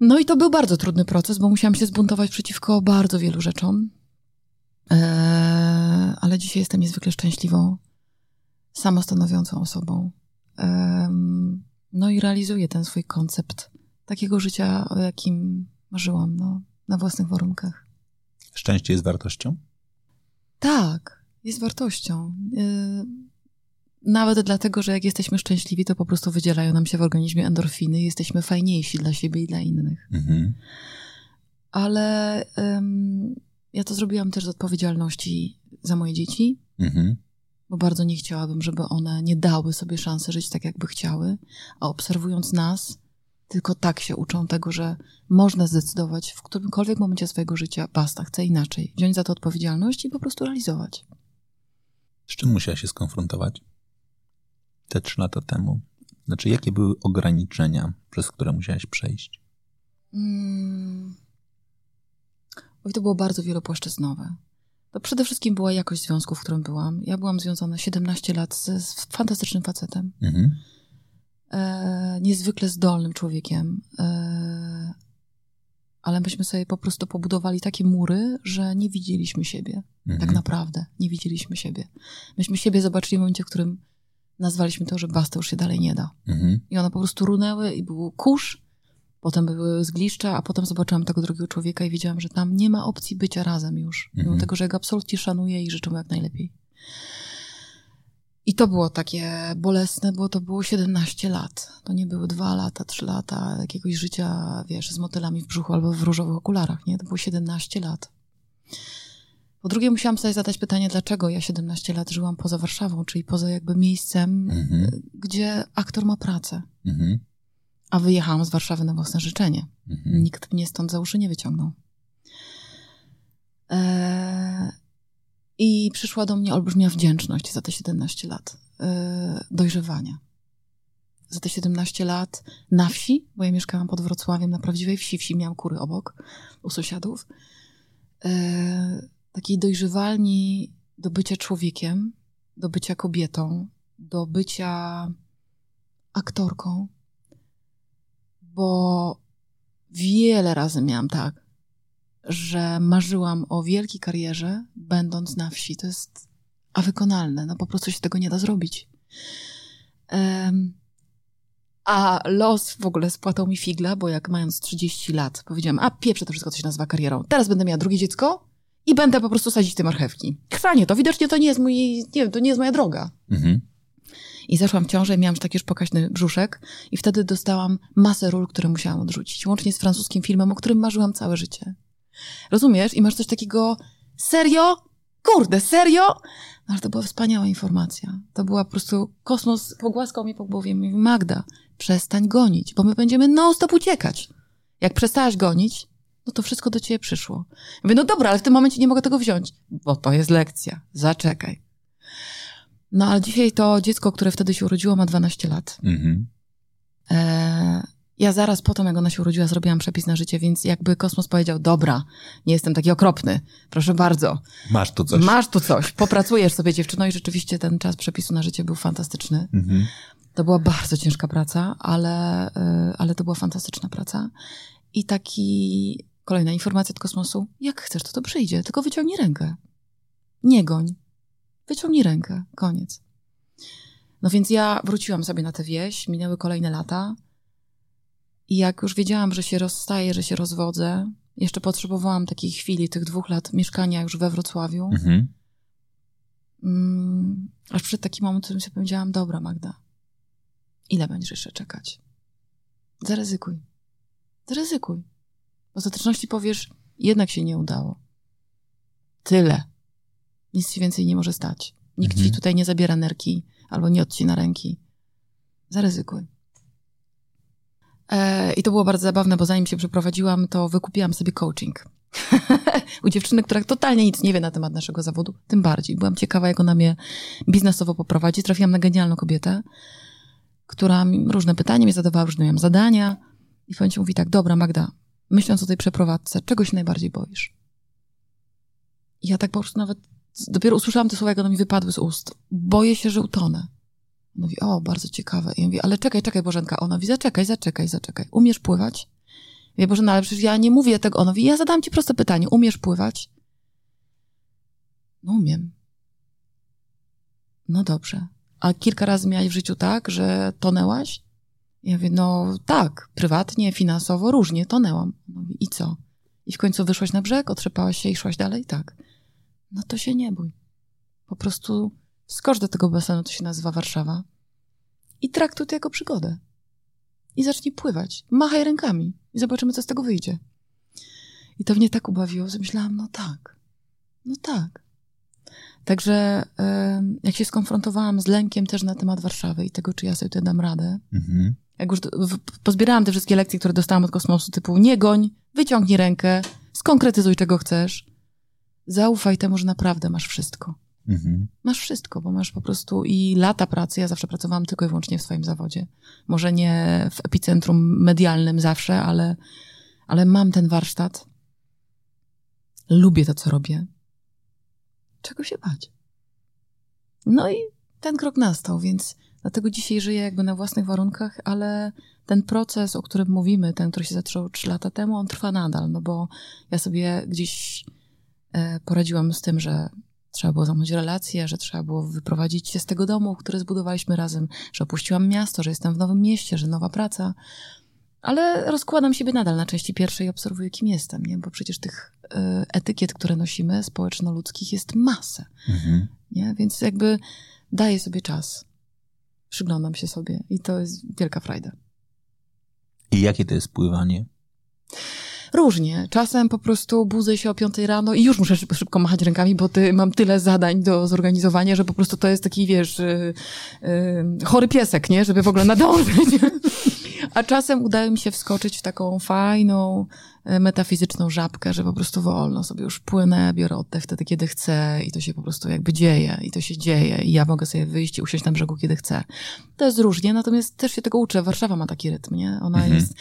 No i to był bardzo trudny proces, bo musiałam się zbuntować przeciwko bardzo wielu rzeczom. Eee, ale dzisiaj jestem niezwykle szczęśliwą, samostanowiącą osobą. Em, no i realizuję ten swój koncept takiego życia, o jakim marzyłam, no, na własnych warunkach. Szczęście jest wartością? Tak, jest wartością. Yy, Nawet dlatego, że jak jesteśmy szczęśliwi, to po prostu wydzielają nam się w organizmie endorfiny i jesteśmy fajniejsi dla siebie i dla innych. Mhm. Ale ym, ja to zrobiłam też z odpowiedzialności za moje dzieci, Mhm. bo bardzo nie chciałabym, żeby one nie dały sobie szansy żyć tak, jakby chciały, a obserwując nas, tylko tak się uczą tego, że można zdecydować w którymkolwiek momencie swojego życia, basta, chcę inaczej, wziąć za to odpowiedzialność i po prostu realizować. Z czym musiałaś się skonfrontować te trzy lata temu? Znaczy, jakie były ograniczenia, przez które musiałaś przejść? Mm. Oj, to było bardzo wielopłaszczyznowe. To przede wszystkim była jakość związku, w którym byłam. Ja byłam związana 17 lat z, z fantastycznym facetem. Mhm. E, niezwykle zdolnym człowiekiem. E, ale myśmy sobie po prostu pobudowali takie mury, że nie widzieliśmy siebie. Mhm. Tak naprawdę, nie widzieliśmy siebie. Myśmy siebie zobaczyli w momencie, w którym nazwaliśmy to, że basta już się dalej nie da. Mhm. I one po prostu runęły i był kurz, potem były zgliszcza, a potem zobaczyłam tego drugiego człowieka i wiedziałam, że tam nie ma opcji bycia razem już. Mimo Mhm. tego, że ja go absolutnie szanuję i życzę mu jak najlepiej. I to było takie bolesne, bo to było 17 lat. To nie były dwa lata, trzy lata jakiegoś życia, wiesz, z motylami w brzuchu albo w różowych okularach, nie? To było 17 lat. Po drugie musiałam sobie zadać pytanie, dlaczego ja 17 lat żyłam poza Warszawą, czyli poza jakby miejscem, Mhm. gdzie aktor ma pracę. Mhm. A wyjechałam z Warszawy na własne życzenie. Mhm. Nikt mnie stąd za uszy nie wyciągnął. Eee, I przyszła do mnie olbrzymia wdzięczność za te 17 lat eee, dojrzewania. Za te 17 lat na wsi, bo ja mieszkałam pod Wrocławiem, na prawdziwej wsi, wsi miałam kury obok, u sąsiadów. Eee, takiej dojrzewalni do bycia człowiekiem, do bycia kobietą, do bycia aktorką, bo wiele razy miałam tak, że marzyłam o wielkiej karierze, będąc na wsi. To jest a wykonalne. No po prostu się tego nie da zrobić. Em, a los w ogóle spłatał mi figla, bo jak mając 30 lat powiedziałam, a pieprzę to wszystko, co się nazywa karierą. Teraz będę miała drugie dziecko i będę po prostu sadzić te marchewki. Chrzanie to, widocznie to nie jest mój, nie wiem, to nie jest moja droga. Mhm. I zaszłam w ciążę i miałam już taki już pokaźny brzuszek i wtedy dostałam masę ról, które musiałam odrzucić. Łącznie z francuskim filmem, o którym marzyłam całe życie. Rozumiesz? I masz coś takiego, serio? Kurde, serio? No, ale to była wspaniała informacja. To była po prostu, kosmos pogłaskał mnie po głowie i mówi, Magda, przestań gonić, bo my będziemy non-stop uciekać. Jak przestałaś gonić, no to wszystko do ciebie przyszło. Ja mówię, no dobra, ale w tym momencie nie mogę tego wziąć, bo to jest lekcja. Zaczekaj. No ale dzisiaj to dziecko, które wtedy się urodziło, ma 12 lat. Mhm. Eee, ja zaraz po tym, jak ona się urodziła, zrobiłam przepis na życie, więc jakby kosmos powiedział, dobra, nie jestem taki okropny, proszę bardzo, Masz tu coś. masz tu coś, popracujesz sobie dziewczyno i rzeczywiście ten czas przepisu na życie był fantastyczny. Mhm. To była bardzo ciężka praca, ale, y, ale to była fantastyczna praca. I taki, kolejna informacja od kosmosu, jak chcesz, to to przyjdzie, tylko wyciągnij rękę. Nie goń. Wyciągnij rękę. Koniec. No więc ja wróciłam sobie na tę wieś, minęły kolejne lata i jak już wiedziałam, że się rozstaję, że się rozwodzę, jeszcze potrzebowałam takiej chwili, tych dwóch lat mieszkania już we Wrocławiu, Mhm. Mm, aż przed takim momentem, sobie powiedziałam, dobra Magda, ile będziesz jeszcze czekać? Zaryzykuj. Zaryzykuj. W ostateczności powiesz, jednak się nie udało. Tyle. Nic się więcej nie może stać. Nikt Mhm. ci tutaj nie zabiera nerki albo nie odcina ręki. Zaryzykuj. E, I to było bardzo zabawne, bo zanim się przeprowadziłam, to wykupiłam sobie coaching. U dziewczyny, która totalnie nic nie wie na temat naszego zawodu, tym bardziej. Byłam ciekawa, jak ona mnie biznesowo poprowadzi. Trafiłam na genialną kobietę, która mi różne pytania mi zadawała, różne miałam zadania. I w mówi tak, dobra Magda, myśląc o tej przeprowadzce, czego się najbardziej boisz? I ja tak po prostu nawet, dopiero usłyszałam te słowa, jak one mi wypadły z ust. Boję się, że utonę. Mówi, o, bardzo ciekawe. I ja mówię, ale czekaj, czekaj, Bożenka. Ona mówi, zaczekaj, zaczekaj, zaczekaj. Umiesz pływać? Mówię, Bożena, ale przecież ja nie mówię tego. Ona mówi, ja zadałam ci proste pytanie. Umiesz pływać? No umiem. No dobrze. A kilka razy miałaś w życiu tak, że tonęłaś? Ja mówię, no tak, prywatnie, finansowo, różnie tonęłam. Mówi, I co? I w końcu wyszłaś na brzeg, otrzepałaś się i szłaś dalej? Tak. No to się nie bój. Po prostu skocz do tego basenu, to się nazywa Warszawa i traktuj to jako przygodę. I zacznij pływać. Machaj rękami i zobaczymy, co z tego wyjdzie. I to mnie tak ubawiło, że myślałam, no tak, no tak. Także jak się skonfrontowałam z lękiem też na temat Warszawy i tego, czy ja sobie tutaj dam radę, Mhm. jak już pozbierałam te wszystkie lekcje, które dostałam od kosmosu, typu nie goń, wyciągnij rękę, skonkretyzuj, czego chcesz, zaufaj temu, że naprawdę masz wszystko. Mhm. Masz wszystko, bo masz po prostu i lata pracy. Ja zawsze pracowałam tylko i wyłącznie w swoim zawodzie. Może nie w epicentrum medialnym zawsze, ale, ale mam ten warsztat. Lubię to, co robię. Czego się bać? No i ten krok nastał, więc Dlatego dzisiaj żyję jakby na własnych warunkach, ale ten proces, o którym mówimy, ten, który się zaczął trzy lata temu, on trwa nadal, no bo ja sobie gdzieś e, poradziłam z tym, że trzeba było zamknąć relacje, że trzeba było wyprowadzić się z tego domu, który zbudowaliśmy razem, że opuściłam miasto, że jestem w nowym mieście, że nowa praca. Ale rozkładam siebie nadal na części pierwszej i obserwuję, kim jestem, nie? Bo przecież tych y, etykiet, które nosimy, społeczno-ludzkich, jest masę. Mhm. Nie? Więc jakby daję sobie czas. Przyglądam się sobie i to jest wielka frajda. I jakie to jest pływanie? Różnie. Czasem po prostu budzę się o piątej rano i już muszę szybko, machać rękami, bo ty, mam tyle zadań do zorganizowania, że po prostu to jest taki, wiesz, yy, yy, chory piesek, nie? Żeby w ogóle nadążyć. A czasem udaje mi się wskoczyć w taką fajną, y, metafizyczną żabkę, że po prostu wolno sobie już płynę, biorę oddech wtedy, kiedy chcę i to się po prostu jakby dzieje i to się dzieje i ja mogę sobie wyjść i usiąść na brzegu, kiedy chcę. To jest różnie, natomiast też się tego uczę. Warszawa ma taki rytm, nie? Ona mhm. jest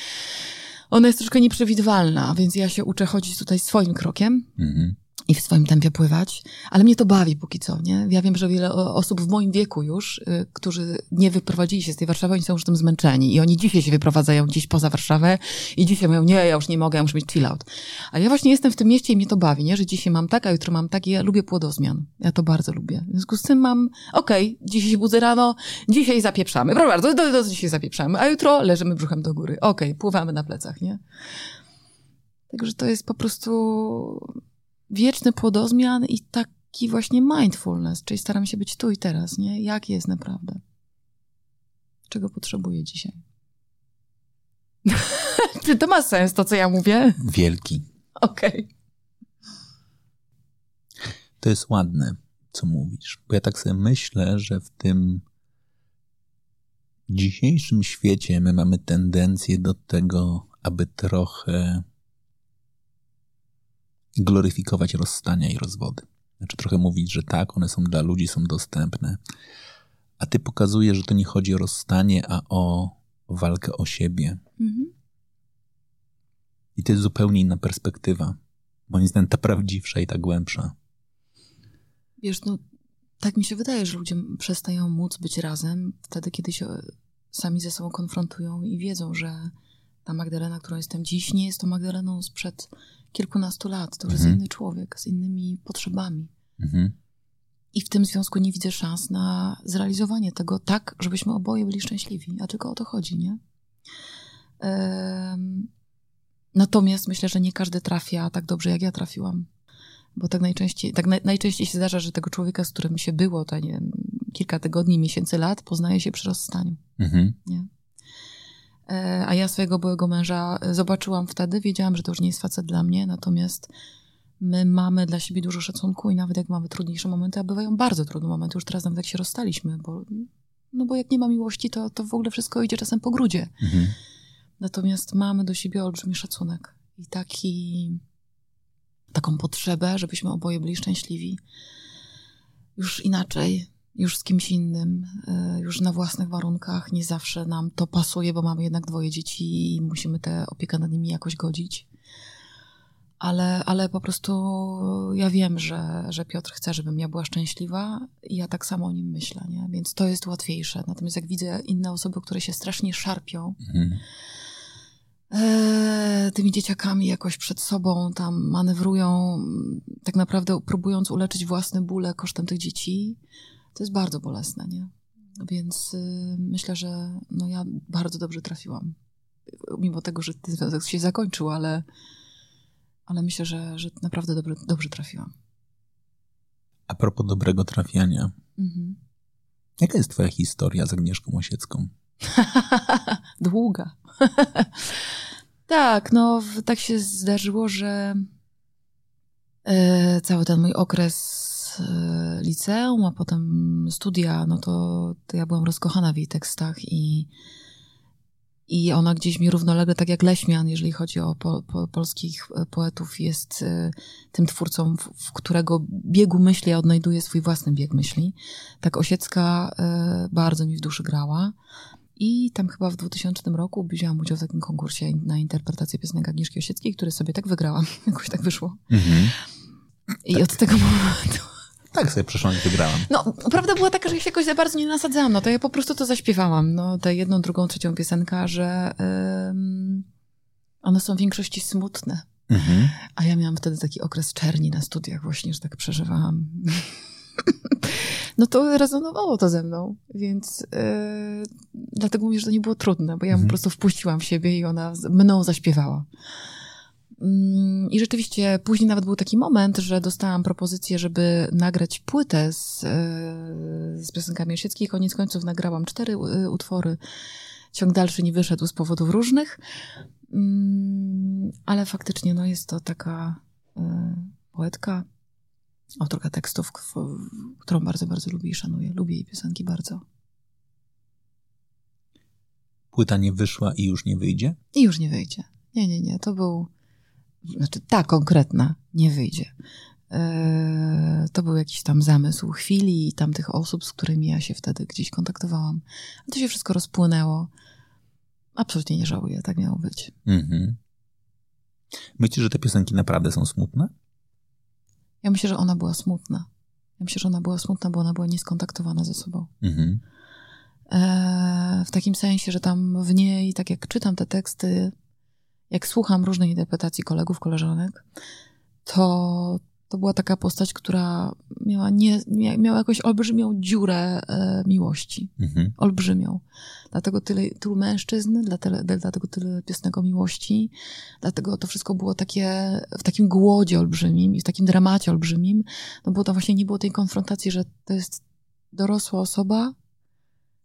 ona jest troszkę nieprzewidywalna, więc ja się uczę chodzić tutaj swoim krokiem. Mhm i w swoim tempie pływać, ale mnie to bawi póki co, nie? Ja wiem, że wiele osób w moim wieku już, y, którzy nie wyprowadzili się z tej Warszawy, oni są już tym zmęczeni i oni dzisiaj się wyprowadzają gdzieś poza Warszawę i dzisiaj mówią, nie, ja już nie mogę, ja muszę mieć chill out. A ja właśnie jestem w tym mieście i mnie to bawi, nie? Że dzisiaj mam tak, a jutro mam tak i ja lubię płodozmian. Ja to bardzo lubię. W związku z tym mam, okej, okay, dzisiaj się budzę rano, dzisiaj zapieprzamy. Proszę bardzo, do, do, do, dzisiaj zapieprzamy, a jutro leżymy brzuchem do góry. Okej, okay, pływamy na plecach, nie? Także to jest po prostu wieczny płodozmian i taki właśnie mindfulness, czyli staram się być tu i teraz, nie? Jak jest naprawdę? Czego potrzebuję dzisiaj? Czy to ma sens, to co ja mówię? Wielki. Okej. Okay. To jest ładne, co mówisz, bo ja tak sobie myślę, że w tym dzisiejszym świecie my mamy tendencję do tego, aby trochę gloryfikować rozstania i rozwody. Znaczy trochę mówić, że tak, one są dla ludzi, są dostępne, a ty pokazujesz, że to nie chodzi o rozstanie, a o walkę o siebie. Mhm. I to jest zupełnie inna perspektywa. Moim zdaniem ta prawdziwsza i ta głębsza. Wiesz, no tak mi się wydaje, że ludzie przestają móc być razem wtedy, kiedy się sami ze sobą konfrontują i wiedzą, że ta Magdalena, którą jestem dziś, nie jest to Magdaleną sprzed kilkunastu lat. To już mhm. jest inny człowiek z innymi potrzebami. Mhm. I w tym związku nie widzę szans na zrealizowanie tego tak, żebyśmy oboje byli szczęśliwi. A tylko o to chodzi, nie? Um, natomiast myślę, że nie każdy trafia tak dobrze, jak ja trafiłam. Bo tak najczęściej, tak naj, najczęściej się zdarza, że tego człowieka, z którym się było, to nie kilka tygodni, miesięcy, lat, poznaje się przy rozstaniu. Mhm. Nie? E, a ja swojego byłego męża zobaczyłam wtedy, wiedziałam, że to już nie jest facet dla mnie, natomiast my mamy dla siebie dużo szacunku i nawet jak mamy trudniejsze momenty, a bywają bardzo trudne momenty, już teraz nawet jak się rozstaliśmy, bo, no bo jak nie ma miłości, to, to w ogóle wszystko idzie czasem po grudzie. Mhm. Natomiast mamy do siebie olbrzymi szacunek i taki, taką potrzebę, żebyśmy oboje byli szczęśliwi. Już inaczej już z kimś innym, e, już na własnych warunkach. Nie zawsze nam to pasuje, bo mamy jednak dwoje dzieci i musimy tę opiekę nad nimi jakoś godzić. Ale, ale po prostu ja wiem, że, że Piotr chce, żebym ja była szczęśliwa i ja tak samo o nim myślę, nie? więc to jest łatwiejsze. Natomiast jak widzę inne osoby, które się strasznie szarpią, mhm. e, tymi dzieciakami jakoś przed sobą tam manewrują, tak naprawdę próbując uleczyć własne bóle kosztem tych dzieci, to jest bardzo bolesne, nie? Więc y, myślę, że no ja bardzo dobrze trafiłam. Mimo tego, że ten związek się zakończył, ale, ale myślę, że, że naprawdę dobrze, dobrze trafiłam. A propos dobrego trafiania. Mhm. Jaka jest twoja historia z Agnieszką Osiecką? Długa. tak, no tak się zdarzyło, że e, cały ten mój okres liceum, a potem studia, no to, to ja byłam rozkochana w jej tekstach i, i ona gdzieś mi równolegle, tak jak Leśmian, jeżeli chodzi o po, po, polskich e, poetów, jest y, tym twórcą, w, w, którego biegu myśli ja odnajduję swój własny bieg myśli. Tak Osiecka y, bardzo mi w duszy grała. I tam chyba w 2000 roku wzięłam udział w takim konkursie na interpretację piosenek Agnieszki Osieckiej, który sobie tak wygrałam. Jakoś tak wyszło. Mhm. I tak. od tego momentu tak sobie przyszłam i wygrałam. No, prawda była taka, że ja się jakoś za bardzo nie nasadzałam, no to ja po prostu to zaśpiewałam, no, tę jedną, drugą, trzecią piosenkę, że um, one są w większości smutne. Mhm. A ja miałam wtedy taki okres czerni na studiach właśnie, że tak przeżywałam. no to rezonowało to ze mną, więc yy, dlatego mówię, że to nie było trudne, bo ja mhm. po prostu wpuściłam w siebie i ona mną zaśpiewała. Mm, I rzeczywiście później nawet był taki moment, że dostałam propozycję, żeby nagrać płytę z, e, z piosenkami Osieckiej. Koniec końców nagrałam cztery e, utwory. Ciąg dalszy nie wyszedł z powodów różnych, mm, ale faktycznie no, jest to taka e, poetka, autorka tekstów, którą bardzo, bardzo lubię i szanuję. Lubię jej piosenki bardzo. Płyta nie wyszła i już nie wyjdzie? I już nie wyjdzie. Nie, nie, nie. To był znaczy ta konkretna nie wyjdzie. E, to był jakiś tam zamysł chwili i tamtych osób, z którymi ja się wtedy gdzieś kontaktowałam. A to się wszystko rozpłynęło. Absolutnie nie żałuję, tak miało być. Mhm. Myślisz, że te piosenki naprawdę są smutne? Ja myślę, że ona była smutna. Ja myślę, że ona była smutna, bo ona była nieskontaktowana ze sobą. Mhm. E, w takim sensie, że tam w niej, tak jak czytam te teksty, jak słucham różnych interpretacji kolegów, koleżanek, to, to była taka postać, która miała, nie, miała jakąś olbrzymią dziurę e, miłości. Mhm. Olbrzymią. Dlatego tyle, tylu mężczyzn, dlatego, dlatego tyle piesnego miłości, dlatego to wszystko było takie w takim głodzie olbrzymim i w takim dramacie olbrzymim, no bo to właśnie nie było tej konfrontacji, że to jest dorosła osoba,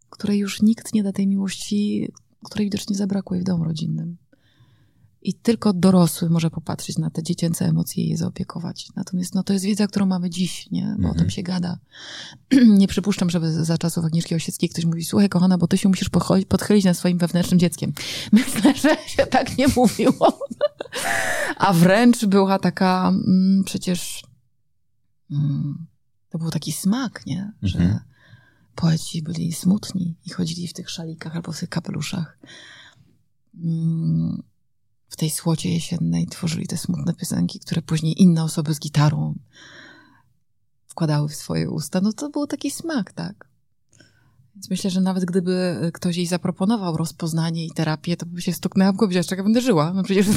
której już nikt nie da tej miłości, której widocznie zabrakło jej w domu rodzinnym. I tylko dorosły może popatrzeć na te dziecięce emocje i je zaopiekować. Natomiast no, to jest wiedza, którą mamy dziś, nie? bo mhm. o tym mhm. się gada. nie przypuszczam, żeby za czasów Agnieszki Osieckiej ktoś mówi, słuchaj kochana, bo ty się musisz podchylić nad swoim wewnętrznym dzieckiem. Myślę, że się tak nie mówiło. A wręcz była taka, mm, przecież mm, to był taki smak, nie? Że mhm. poeci byli smutni i chodzili w tych szalikach albo w tych kapeluszach. Mm, w tej słocie jesiennej tworzyli te smutne piosenki, które później inne osoby z gitarą wkładały w swoje usta, no to był taki smak, tak. Więc myślę, że nawet gdyby ktoś jej zaproponował rozpoznanie i terapię, to by się stuknęła w głowę, jak będę żyła. No przecież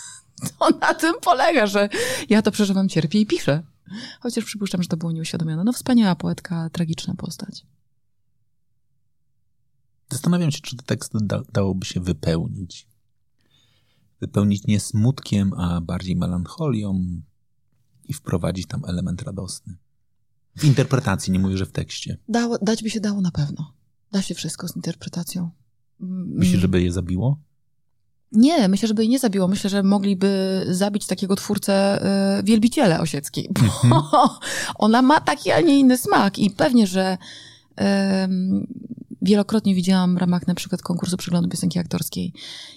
to na tym polega, że ja to przeżywam, cierpię i piszę. Chociaż przypuszczam, że to było nieuświadomione. No wspaniała poetka, tragiczna postać. Zastanawiam się, czy ten tekst da, dałoby się wypełnić wypełnić nie smutkiem, a bardziej melancholią i wprowadzić tam element radosny. W interpretacji, nie mówię, że w tekście. Dało, dać by się dało na pewno. Da się wszystko z interpretacją. Myślisz, żeby je zabiło? Nie, myślę, żeby jej nie zabiło. Myślę, że mogliby zabić takiego twórcę y, wielbiciele Osieckiej, bo mm -hmm. ona ma taki, a nie inny smak i pewnie, że y, wielokrotnie widziałam w ramach na przykład konkursu przeglądu piosenki aktorskiej,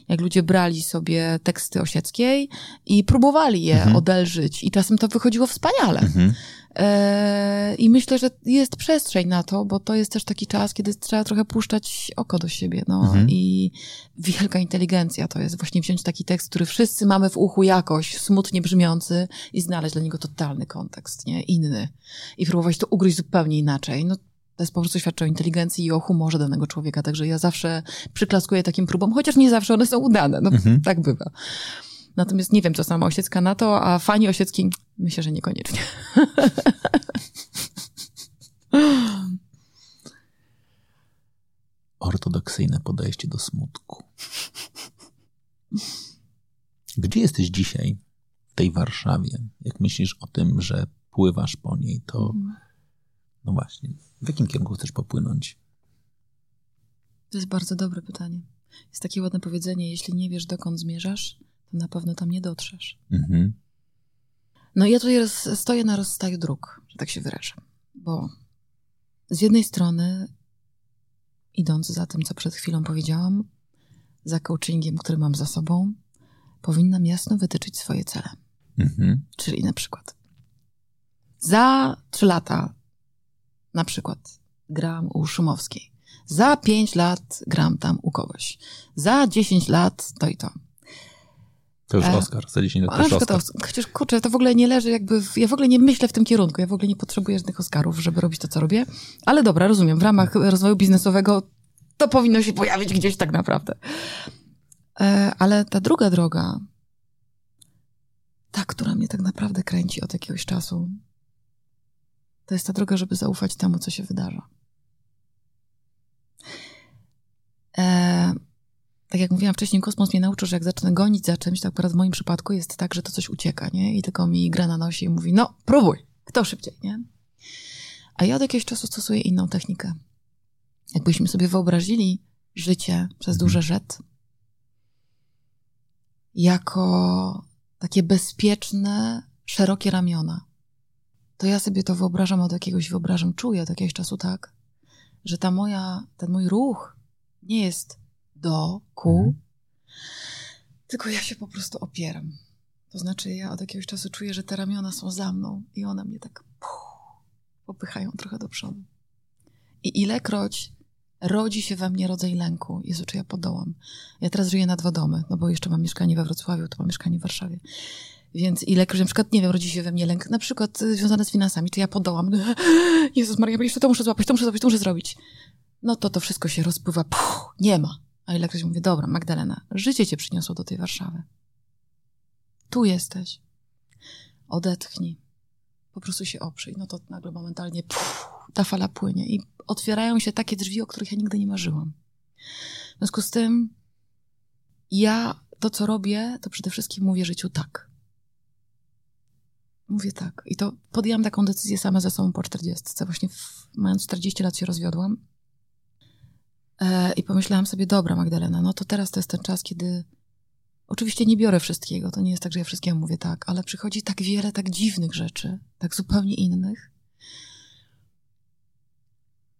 jak ludzie brali sobie teksty Osieckiej i próbowali je mhm. odelżyć i czasem to wychodziło wspaniale. Mhm. E, I myślę, że jest przestrzeń na to, bo to jest też taki czas, kiedy trzeba trochę puszczać oko do siebie. No. Mhm. I wielka inteligencja to jest właśnie wziąć taki tekst, który wszyscy mamy w uchu jakoś, smutnie brzmiący i znaleźć dla niego totalny kontekst, nie? Inny. I próbować to ugryźć zupełnie inaczej. No to jest po prostu świadczy o inteligencji i o humorze danego człowieka. Także ja zawsze przyklaskuję takim próbom, chociaż nie zawsze one są udane. No, mhm. tak bywa. Natomiast nie wiem, co sama Osiecka na to, a fani Osiecki myślę, że niekoniecznie. Ortodoksyjne podejście do smutku. Gdzie jesteś dzisiaj, w tej Warszawie? Jak myślisz o tym, że pływasz po niej, to mhm. no właśnie, w jakim kierunku chcesz popłynąć? To jest bardzo dobre pytanie. Jest takie ładne powiedzenie: jeśli nie wiesz, dokąd zmierzasz, to na pewno tam nie dotrzesz. Mhm. No ja tutaj stoję na rozstaju dróg, że tak się wyrażę. Bo z jednej strony, idąc za tym, co przed chwilą powiedziałam, za coachingiem, który mam za sobą, powinnam jasno wytyczyć swoje cele. Mhm. Czyli na przykład za trzy lata na przykład gram u Szumowskiej. Za pięć lat gram tam u kogoś. Za dziesięć lat to i to. To już E, Oscar, za 10 lat też Oscar. Oscar. Chociaż kurczę, to w ogóle nie leży jakby, w, ja w ogóle nie myślę w tym kierunku, ja w ogóle nie potrzebuję żadnych Oscarów, żeby robić to, co robię. Ale dobra, rozumiem, w ramach rozwoju biznesowego to powinno się pojawić gdzieś tak naprawdę. E, ale ta druga droga, ta, która mnie tak naprawdę kręci od jakiegoś czasu, to jest ta droga, żeby zaufać temu, co się wydarza. E, tak jak mówiłam wcześniej, kosmos mnie nauczył, że jak zacznę gonić za czymś, tak akurat w moim przypadku jest tak, że to coś ucieka, nie? I tylko mi gra na nosie i mówi, no próbuj, kto szybciej, nie? A ja od jakiegoś czasu stosuję inną technikę. Jakbyśmy sobie wyobrazili życie przez Mhm. duże rzet jako takie bezpieczne, szerokie ramiona, to ja sobie to wyobrażam od jakiegoś, wyobrażam, czuję od jakiegoś czasu tak, że ta moja, ten mój ruch nie jest do, ku, Mhm. tylko ja się po prostu opieram. To znaczy, ja od jakiegoś czasu czuję, że te ramiona są za mną i one mnie tak puh, popychają trochę do przodu. I ilekroć rodzi się we mnie rodzaj lęku, Jezu, czy ja podołam. Ja teraz żyję na dwa domy, no bo jeszcze mam mieszkanie we Wrocławiu, to mam mieszkanie w Warszawie. Więc ilekroć na przykład, nie wiem, rodzi się we mnie lęk, na przykład y, związany z finansami, czy ja podołam. Jezus Maria, jeszcze to muszę złapać, to muszę zrobić, to muszę zrobić. No to to wszystko się rozpływa, puh, nie ma. A ilekroć mówię, dobra, Magdalena, życie cię przyniosło do tej Warszawy. Tu jesteś. Odetchnij. Po prostu się oprzyj. No to nagle momentalnie puh, ta fala płynie i otwierają się takie drzwi, o których ja nigdy nie marzyłam. W związku z tym ja to, co robię, to przede wszystkim mówię życiu tak. Mówię tak. I to podjęłam taką decyzję sama ze sobą po 40. Właśnie w, mając 40 lat się rozwiodłam. E, I pomyślałam sobie, dobra Magdalena, no to teraz to jest ten czas, kiedy oczywiście nie biorę wszystkiego. To nie jest tak, że ja wszystkiemu mówię tak, ale przychodzi tak wiele tak dziwnych rzeczy, tak zupełnie innych.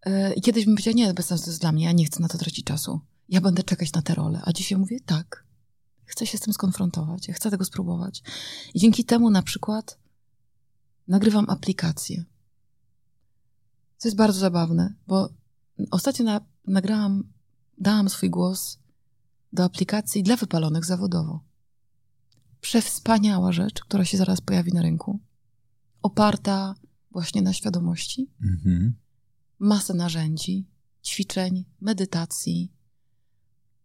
E, I kiedyś bym powiedziała, nie, bez sensu to jest dla mnie, ja nie chcę na to tracić czasu. Ja będę czekać na te role. A dzisiaj mówię, tak. Chcę się z tym skonfrontować, ja chcę tego spróbować. I dzięki temu na przykład nagrywam aplikację. Co jest bardzo zabawne, bo ostatnio na, nagrałam, dałam swój głos do aplikacji dla wypalonych zawodowo. Przewspaniała rzecz, która się zaraz pojawi na rynku. Oparta właśnie na świadomości. Mhm. Masę narzędzi, ćwiczeń, medytacji,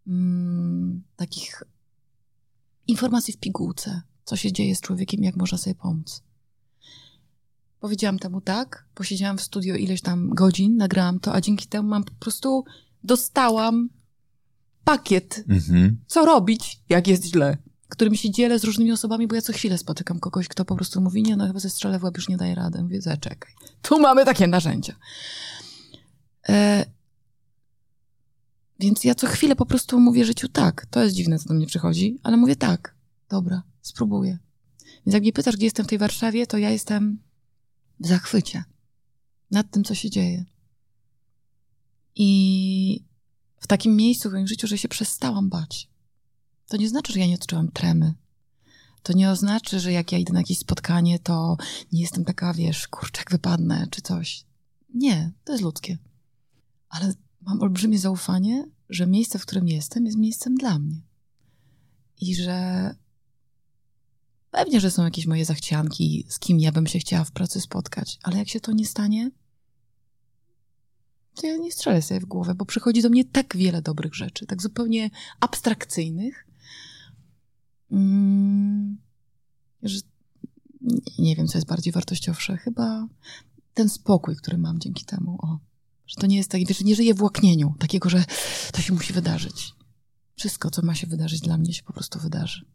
mm, takich informacji w pigułce, co się dzieje z człowiekiem, jak można sobie pomóc. Powiedziałam temu tak, posiedziałam w studio ileś tam godzin, nagrałam to, a dzięki temu mam po prostu dostałam pakiet, Mhm. co robić, jak jest źle, którym się dzielę z różnymi osobami, bo ja co chwilę spotykam kogoś, kto po prostu mówi, nie no, chyba ze strzelę w łeb już nie daje rady. Mówię, zaczekaj, tu mamy takie narzędzia. E, więc ja co chwilę po prostu mówię życiu tak. To jest dziwne, co do mnie przychodzi, ale mówię tak. Dobra, spróbuję. Więc jak mnie pytasz, gdzie jestem w tej Warszawie, to ja jestem w zachwycie nad tym, co się dzieje. I w takim miejscu w moim życiu, że się przestałam bać. To nie znaczy, że ja nie odczułam tremy. To nie oznacza, że jak ja idę na jakieś spotkanie, to nie jestem taka, wiesz, kurczak wypadnę czy coś. Nie, to jest ludzkie. Ale mam olbrzymie zaufanie, że miejsce, w którym jestem, jest miejscem dla mnie. I że pewnie, że są jakieś moje zachcianki, z kim ja bym się chciała w pracy spotkać, ale jak się to nie stanie, to ja nie strzelę sobie w głowę, bo przychodzi do mnie tak wiele dobrych rzeczy, tak zupełnie abstrakcyjnych, mm, że nie- wiem, co jest bardziej wartościowsze. Chyba ten spokój, który mam dzięki temu. O, że to nie jest tak, wiesz, nie żyję w łaknieniu, takiego, że to się musi wydarzyć. Wszystko, co ma się wydarzyć dla mnie, się po prostu wydarzy.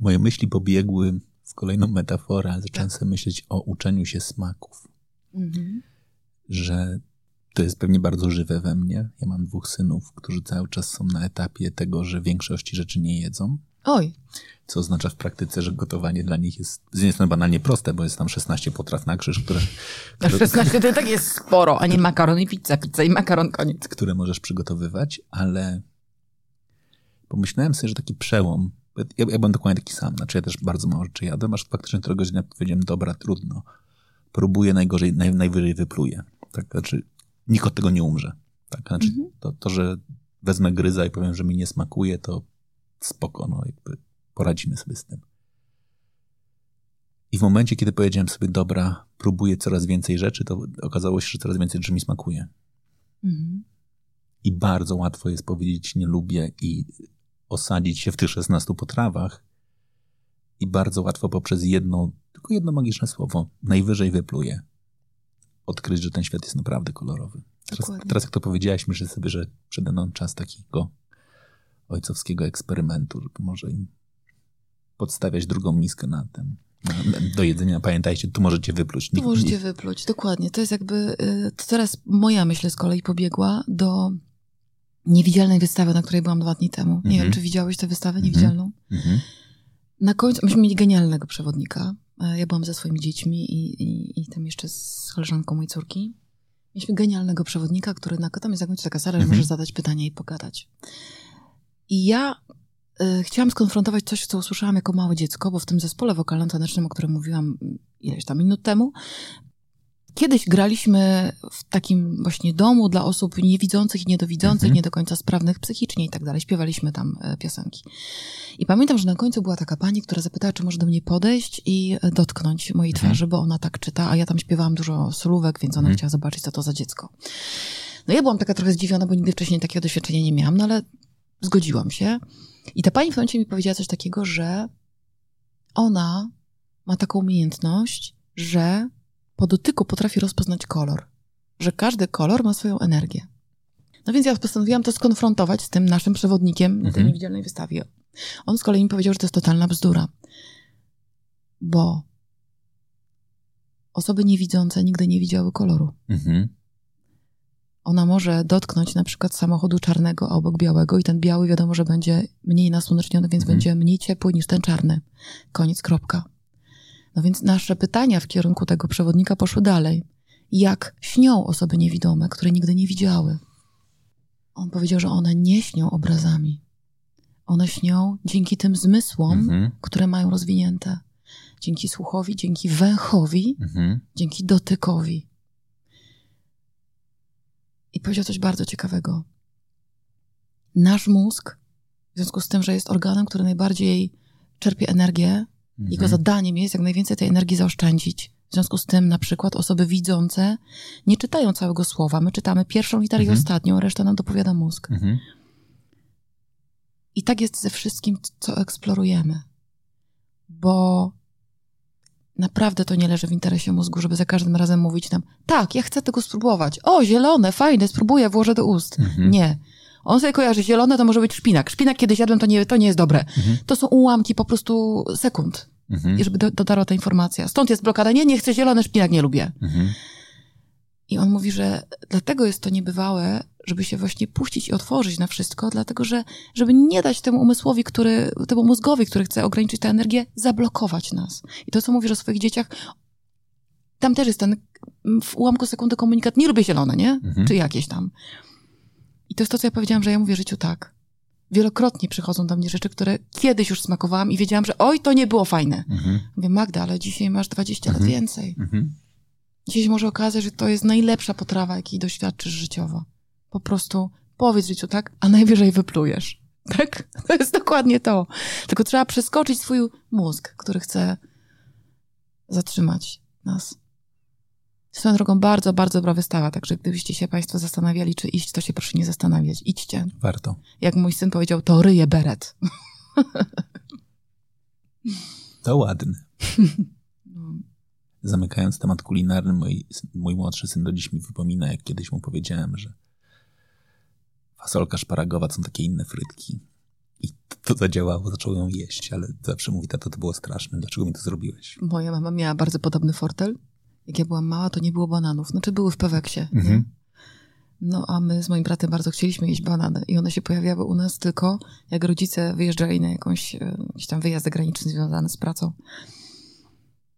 Moje myśli pobiegły w kolejną metaforę, ale zacząłem Tak. sobie myśleć o uczeniu się smaków. Mhm. Że to jest pewnie bardzo żywe we mnie. Ja mam dwóch synów, którzy cały czas są na etapie tego, że większości rzeczy nie jedzą. Oj, Co oznacza w praktyce, że gotowanie dla nich jest z jednej strony banalnie proste, bo jest tam 16 potraw na krzyż, które, na 16 to tak jest sporo, a nie makaron i pizza, pizza i makaron, koniec. które możesz przygotowywać, ale pomyślałem sobie, że taki przełom, ja, ja byłem dokładnie taki sam, znaczy ja też bardzo mało rzeczy jadłem, aż faktycznie któregoś dnia powiedziałem, dobra, trudno, próbuję, najgorzej, naj, najwyżej wypluję. Tak, znaczy nikt od tego nie umrze. Tak, znaczy Mhm. to, to, że wezmę gryza i powiem, że mi nie smakuje, to spoko, no jakby poradzimy sobie z tym. I w momencie, kiedy powiedziałem sobie, dobra, próbuję coraz więcej rzeczy, to okazało się, że coraz więcej rzeczy mi smakuje. Mhm. I bardzo łatwo jest powiedzieć nie lubię i osadzić się w tych 16 potrawach. I bardzo łatwo poprzez jedno, tylko jedno magiczne słowo, najwyżej wypluje, odkryć, że ten świat jest naprawdę kolorowy. Teraz, teraz jak to powiedziałaś, myślę sobie, że przede mną czas takiego ojcowskiego eksperymentu, żeby może im podstawiać drugą miskę na ten do jedzenia. Pamiętajcie, tu możecie wypluć. Tu możecie wypluć, dokładnie. To jest jakby, y, to teraz moja myśl z kolei pobiegła do niewidzialnej wystawy, na której byłam dwa dni temu. Nie mm wiem, mhm. czy widziałeś tę wystawę mhm. niewidzialną? Mm -hmm. Na końcu, myśmy mieli genialnego przewodnika. E, ja byłam ze swoimi dziećmi i, i, i tam jeszcze z koleżanką mojej córki. Mieliśmy genialnego przewodnika, który na tam jest jakąś taka sala, że mm możesz zadać pytania i pogadać. I ja y, chciałam skonfrontować coś, co usłyszałam jako małe dziecko, bo w tym zespole wokalno-tanecznym, o którym mówiłam ileś tam minut temu, Kiedyś graliśmy w takim właśnie domu dla osób niewidzących i niedowidzących, mhm. nie do końca sprawnych psychicznie i tak dalej. Śpiewaliśmy tam e, piosenki. I pamiętam, że na końcu była taka pani, która zapytała, czy może do mnie podejść i e, dotknąć mojej mhm. twarzy, bo ona tak czyta, a ja tam śpiewałam dużo solówek, więc ona mhm. chciała zobaczyć, co to za dziecko. No ja byłam taka trochę zdziwiona, bo nigdy wcześniej takiego doświadczenia nie miałam, no ale zgodziłam się. I ta pani w momencie mi powiedziała coś takiego, że ona ma taką umiejętność, że po dotyku potrafi rozpoznać kolor, że każdy kolor ma swoją energię. No więc ja postanowiłam to skonfrontować z tym naszym przewodnikiem na tej mhm. niewidzialnej wystawie. On z kolei mi powiedział, że to jest totalna bzdura, bo osoby niewidzące nigdy nie widziały koloru. Mhm. Ona może dotknąć na przykład samochodu czarnego obok białego i ten biały wiadomo, że będzie mniej nasłoneczniony, więc mhm. będzie mniej ciepły niż ten czarny. Koniec, kropka. No więc nasze pytania w kierunku tego przewodnika poszły dalej. Jak śnią osoby niewidome, które nigdy nie widziały? On powiedział, że one nie śnią obrazami. One śnią dzięki tym zmysłom, mhm. które mają rozwinięte. Dzięki słuchowi, dzięki węchowi, mhm. dzięki dotykowi. I powiedział coś bardzo ciekawego. Nasz mózg, w związku z tym, że jest organem, który najbardziej czerpie energię Mhm. Jego zadaniem jest jak najwięcej tej energii zaoszczędzić. W związku z tym, na przykład, osoby widzące nie czytają całego słowa. My czytamy pierwszą literę mhm. i ostatnią, resztę nam dopowiada mózg. Mhm. I tak jest ze wszystkim, co eksplorujemy. Bo naprawdę to nie leży w interesie mózgu, żeby za każdym razem mówić nam, tak, ja chcę tego spróbować. O, zielone, fajne, spróbuję, włożę do ust. Mhm. Nie. On sobie kojarzy zielone, to może być szpinak. Szpinak, kiedy jadłem, to nie, to nie jest dobre. Mhm. To są ułamki po prostu sekund. Mhm. I żeby do, dotarła ta informacja. Stąd jest blokada. Nie, nie chcę zielony szpinak, nie lubię. Mhm. I on mówi, że dlatego jest to niebywałe, żeby się właśnie puścić i otworzyć na wszystko, dlatego że, żeby nie dać temu umysłowi, który, temu mózgowi, który chce ograniczyć tę energię, zablokować nas. I to, co mówisz o swoich dzieciach, tam też jest ten w ułamku sekundy komunikat, nie lubię zielone, nie? Mhm. Czy jakieś tam. I to jest to, co ja powiedziałam, że ja mówię życiu tak. Wielokrotnie przychodzą do mnie rzeczy, które kiedyś już smakowałam i wiedziałam, że oj, to nie było fajne. Mhm. Mówię, Magda, ale dzisiaj masz 20 mhm. lat więcej. Mhm. Dzisiaj może okazać, że to jest najlepsza potrawa, jakiej doświadczysz życiowo. Po prostu powiedz życiu tak, a najwyżej wyplujesz. Tak? To jest dokładnie to. Tylko trzeba przeskoczyć swój mózg, który chce zatrzymać nas. Swoją drogą bardzo, bardzo dobra wystawa, także gdybyście się Państwo zastanawiali, czy iść, to się proszę nie zastanawiać. Idźcie. Warto. Jak mój syn powiedział, to ryje beret. To ładne. No. Zamykając temat kulinarny, mój, mój młodszy syn do dziś mi wypomina, jak kiedyś mu powiedziałem, że fasolka szparagowa są takie inne frytki. I to zadziałało, zaczął ją jeść, ale zawsze mówi, tato, to było straszne, dlaczego mi to zrobiłeś? Moja mama miała bardzo podobny fortel jak ja byłam mała, to nie było bananów. Znaczy były w Peweksie, mhm. No a my z moim bratem bardzo chcieliśmy jeść banany i one się pojawiały u nas tylko jak rodzice wyjeżdżali na jakąś, e, jakiś tam wyjazd zagraniczny związany z pracą.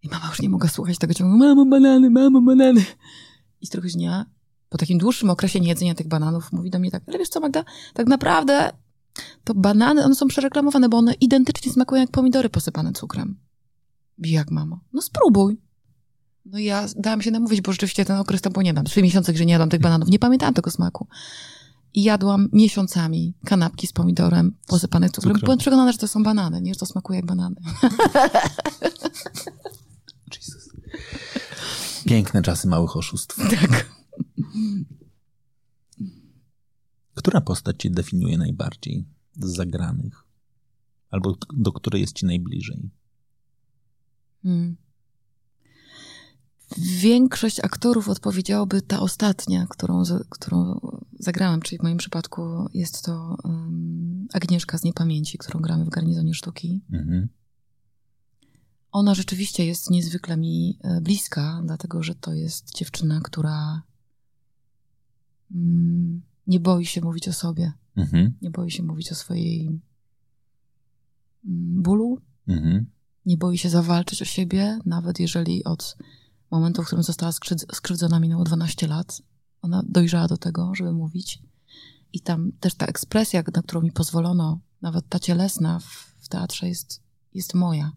I mama już nie mogła słuchać tego ciągu, mamo banany, mamo banany. I z któregoś dnia, po takim dłuższym okresie niejedzenia tych bananów, mówi do mnie tak, ale wiesz co Magda, tak naprawdę to banany, one są przereklamowane, bo one identycznie smakują jak pomidory posypane cukrem. I jak mamo? No spróbuj. No ja dałam się namówić, bo rzeczywiście ten okres to było, nie wiem, trzy miesiące, gdzie nie jadłam tych bananów. Nie pamiętałam tego smaku. i jadłam miesiącami kanapki z pomidorem posypane cukrem. Cukrem. Byłam przekonana, że to są banany, nie? Że to smakuje jak banany. Jesus. Piękne czasy małych oszustw. tak. Która postać cię definiuje najbardziej z zagranych? Albo do której jest ci najbliżej? Hmm. Większość aktorów odpowiedziałoby ta ostatnia, którą, którą zagrałam, czyli w moim przypadku jest to um, Agnieszka z Niepamięci, którą gramy w Garnizonie Sztuki. Mhm. Ona rzeczywiście jest niezwykle mi e, bliska, dlatego że to jest dziewczyna, która mm, nie boi się mówić o sobie, Mhm. nie boi się mówić o swojej mm, bólu, Mhm. nie boi się zawalczyć o siebie, nawet jeżeli od momentu, w którym została skrzywdzona, minęło 12 lat. Ona dojrzała do tego, żeby mówić. I tam też ta ekspresja, na którą mi pozwolono, nawet ta cielesna w, w teatrze jest, jest moja.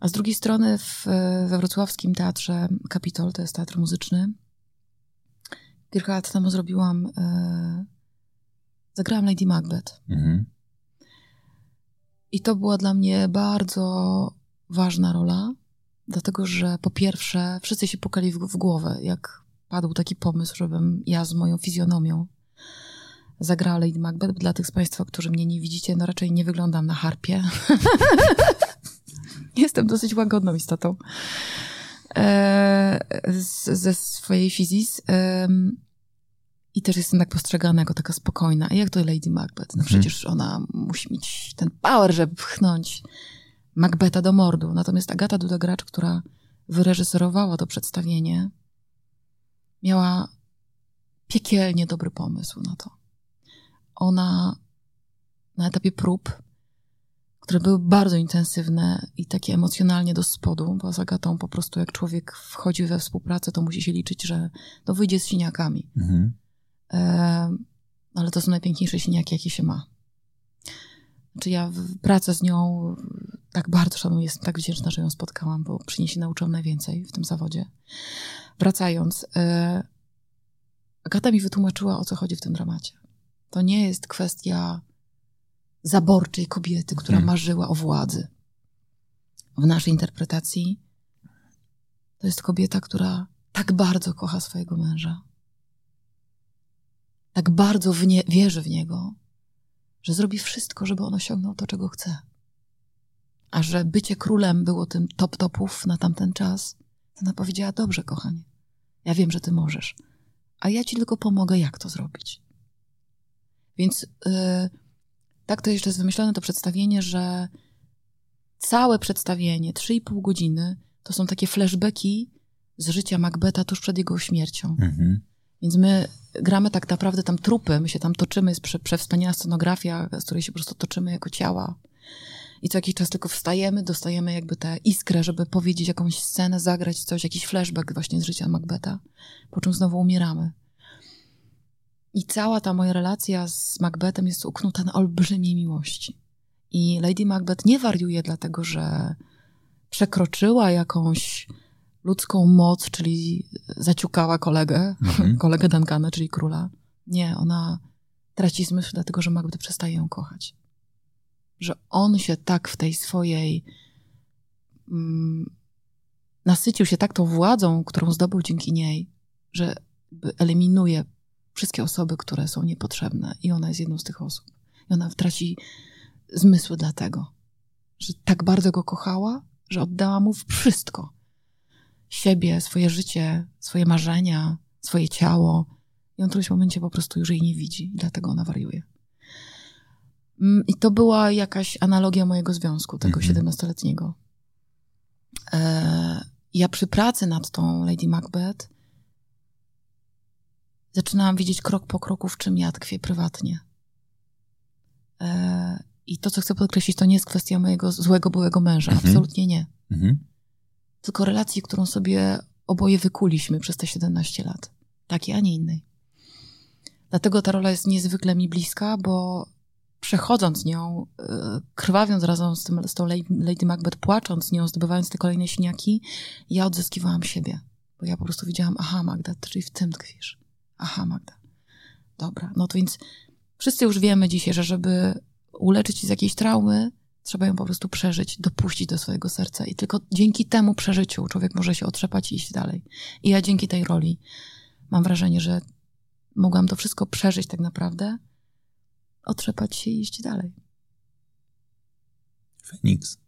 A z drugiej strony w, we wrocławskim teatrze Kapitol, to jest teatr muzyczny, kilka lat temu zrobiłam, e, zagrałam Lady Macbeth. Mhm. I to była dla mnie bardzo ważna rola, dlatego że po pierwsze wszyscy się pukali w, w głowę, jak padł taki pomysł, żebym ja z moją fizjonomią zagrała Lady Macbeth. Dla tych z Państwa, którzy mnie nie widzicie, no raczej nie wyglądam na harpie. Jestem dosyć łagodną istotą e, ze swojej fizis. I też jestem tak postrzegana jako taka spokojna. A jak to Lady Macbeth? No Mhm. przecież ona musi mieć ten power, żeby pchnąć Macbeta do mordu. Natomiast Agata Duda-Gracz, która wyreżyserowała to przedstawienie, miała piekielnie dobry pomysł na to. Ona na etapie prób, które były bardzo intensywne i takie emocjonalnie do spodu, bo z Agatą po prostu jak człowiek wchodzi we współpracę, to musi się liczyć, że to wyjdzie z siniakami. Mhm. E, ale to są najpiękniejsze siniaki, jakie się ma. Znaczy ja pracę z nią tak bardzo szanuję, jestem tak wdzięczna, że ją spotkałam, bo przy niej się nauczyłam najwięcej w tym zawodzie. Wracając, e, Agata mi wytłumaczyła, o co chodzi w tym dramacie. To nie jest kwestia zaborczej kobiety, która Mhm. marzyła o władzy. W naszej interpretacji to jest kobieta, która tak bardzo kocha swojego męża, tak bardzo w nie, wierzy w niego, że zrobi wszystko, żeby on osiągnął to, czego chce. A że bycie królem było tym top topów na tamten czas, to ona powiedziała, dobrze, kochanie, ja wiem, że ty możesz, a ja ci tylko pomogę, jak to zrobić. Więc yy, tak to jeszcze jest wymyślone to przedstawienie, że całe przedstawienie, 3,5 godziny, to są takie flashbacki z życia Macbeta tuż przed jego śmiercią. Mhm. Więc my gramy tak naprawdę tam trupy, my się tam toczymy, jest prze, przewspaniała scenografia, z której się po prostu toczymy jako ciała. I co jakiś czas tylko wstajemy, dostajemy jakby tę iskrę, żeby powiedzieć jakąś scenę, zagrać coś, jakiś flashback właśnie z życia Macbeta, po czym znowu umieramy. I cała ta moja relacja z Macbethem jest uknuta na olbrzymiej miłości. I Lady Macbeth nie wariuje dlatego, że przekroczyła jakąś ludzką moc, czyli zaciukała kolegę, Mhm. kolegę Duncana, czyli króla. Nie, ona traci zmysł dlatego, że Macbeth przestaje ją kochać. Że on się tak w tej swojej mm, nasycił się tak tą władzą, którą zdobył dzięki niej, że eliminuje wszystkie osoby, które są niepotrzebne i ona jest jedną z tych osób. I ona traci zmysły dlatego, że tak bardzo go kochała, że oddała mu wszystko. Siebie, swoje życie, swoje marzenia, swoje ciało. I on w którymś momencie po prostu już jej nie widzi, dlatego ona wariuje. Mm, I to była jakaś analogia mojego związku, tego Mhm. 17-letniego. E, ja przy pracy nad tą Lady Macbeth zaczynałam widzieć krok po kroku, w czym ja tkwię prywatnie. E, I to, co chcę podkreślić, to nie jest kwestia mojego złego byłego męża. Mhm. Absolutnie nie. Mhm. Tylko relacji, którą sobie oboje wykuliśmy przez te 17 lat. Takiej, a nie innej. Dlatego ta rola jest niezwykle mi bliska, bo przechodząc nią, y, krwawiąc razem z, tym, z tą Lady Macbeth, płacząc nią, zdobywając te kolejne siniaki, ja odzyskiwałam siebie. Bo ja po prostu widziałam, aha Magda, czyli w tym tkwisz. Aha Magda. dobra. No to więc wszyscy już wiemy dzisiaj, że żeby uleczyć się z jakiejś traumy, trzeba ją po prostu przeżyć, dopuścić do swojego serca i tylko dzięki temu przeżyciu człowiek może się otrzepać i iść dalej. I ja dzięki tej roli mam wrażenie, że mogłam to wszystko przeżyć tak naprawdę, otrzepać się i iść dalej. Feniks.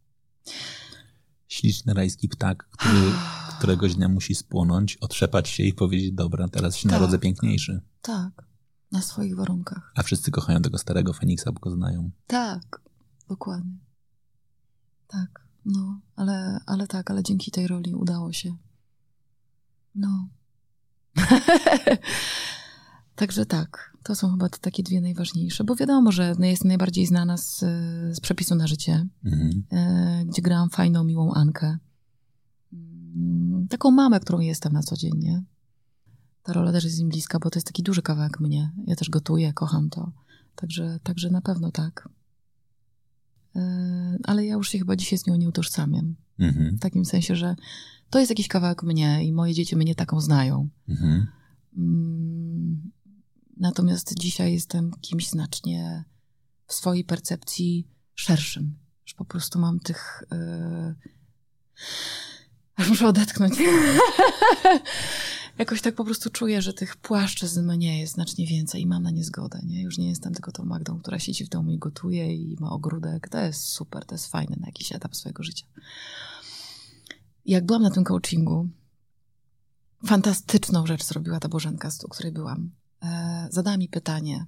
Śliczny rajski ptak, który któregoś dnia musi spłonąć, otrzepać się i powiedzieć, dobra, teraz się tak, narodzę piękniejszy. Tak, na swoich warunkach. A wszyscy kochają tego starego Feniksa, bo go znają. Tak, dokładnie. Tak, no, ale, ale tak, ale dzięki tej roli udało się. No. Także tak, to są chyba te takie dwie najważniejsze, bo wiadomo, że jest najbardziej znana z, z przepisu na życie, mhm. e, gdzie grałam fajną, miłą Ankę. Mm, taką mamę, którą jestem na co dzień, nie? Ta rola też jest im bliska, bo to jest taki duży kawałek mnie. Ja też gotuję, kocham to. Także, także na pewno tak. E, ale ja już się chyba dzisiaj z nią nie utożsamiam. Mhm. W takim sensie, że to jest jakiś kawałek mnie i moje dzieci mnie taką znają. Mhm. Mm, natomiast dzisiaj jestem kimś znacznie w swojej percepcji szerszym. Że po prostu mam tych. Yy... Aż muszę odetchnąć. Jakoś tak po prostu czuję, że tych płaszczyzn mnie jest znacznie więcej i mam na nie zgodę. Nie? Już nie jestem tylko tą Magdą, która siedzi w domu i gotuje i ma ogródek. To jest super, to jest fajne na jakiś etap swojego życia. Jak byłam na tym coachingu, fantastyczną rzecz zrobiła ta Bożenka, u której byłam. E, zadała mi pytanie,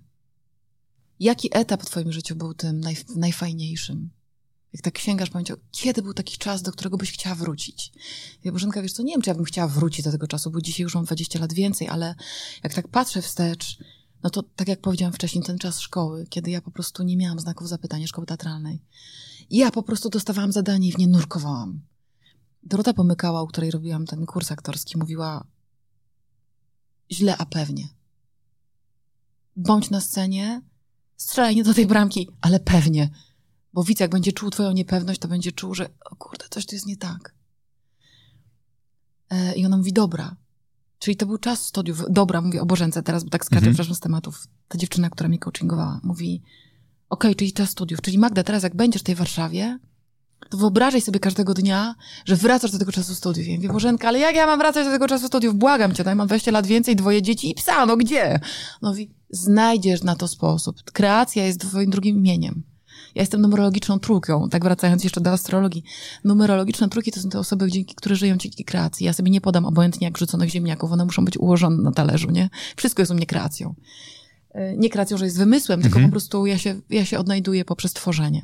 jaki etap w twoim życiu był tym naj, najfajniejszym? Jak tak sięgasz pamięcią, kiedy był taki czas, do którego byś chciała wrócić? Ja Bożenka, wiesz co, nie wiem, czy ja bym chciała wrócić do tego czasu, bo dzisiaj już mam 20 lat więcej, ale jak tak patrzę wstecz, no to tak jak powiedziałam wcześniej, ten czas szkoły, kiedy ja po prostu nie miałam znaków zapytania szkoły teatralnej. Ja po prostu dostawałam zadanie i w nie nurkowałam. Dorota Pomykała, u której robiłam ten kurs aktorski, mówiła źle, a pewnie. Bądź na scenie, strzelaj nie do tej bramki, ale pewnie. Bo widz, jak będzie czuł twoją niepewność, to będzie czuł, że o kurde, coś tu jest nie tak. E, I ona mówi, dobra. Czyli to był czas studiów. Dobra, mówię o Bożence teraz, bo tak skaczę mhm. z tematów. Ta dziewczyna, która mnie coachingowała, mówi, okej, okay, czyli czas studiów. Czyli Magda, teraz jak będziesz w tej Warszawie, to wyobrażaj sobie każdego dnia, że wracasz do tego czasu studiów. Ja mówię, Bożenka, ale jak ja mam wracać do tego czasu studiów? Błagam cię, daj, mam 20 lat więcej, dwoje dzieci i psa, no gdzie? No mówi, znajdziesz na to sposób. Kreacja jest twoim drugim imieniem. Ja jestem numerologiczną trójką, tak wracając jeszcze do astrologii. Numerologiczne trójki to są te osoby, dzięki, które żyją dzięki kreacji. Ja sobie nie podam obojętnie jak rzuconych ziemniaków, one muszą być ułożone na talerzu, nie? Wszystko jest u mnie kreacją. E, nie kreacją, że jest wymysłem, mhm. tylko po prostu ja się, ja się odnajduję poprzez tworzenie.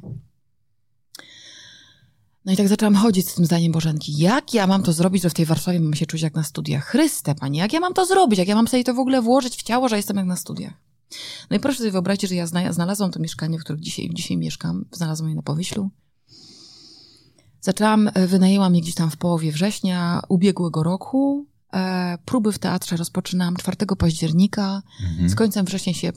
No i tak zaczęłam chodzić z tym zdaniem Bożenki. Jak ja mam to zrobić, że w tej Warszawie mam się czuć jak na studiach? Chryste, pani, jak ja mam to zrobić? Jak ja mam sobie to w ogóle włożyć w ciało, że jestem jak na studiach? No i proszę sobie wyobrazić, że ja znalazłam to mieszkanie, w którym dzisiaj, dzisiaj mieszkam. Znalazłam je na Powyślu. Zaczęłam, e, wynajęłam je gdzieś tam w połowie września ubiegłego roku. E, próby w teatrze rozpoczynałam 4 października. Mhm. Z końcem września się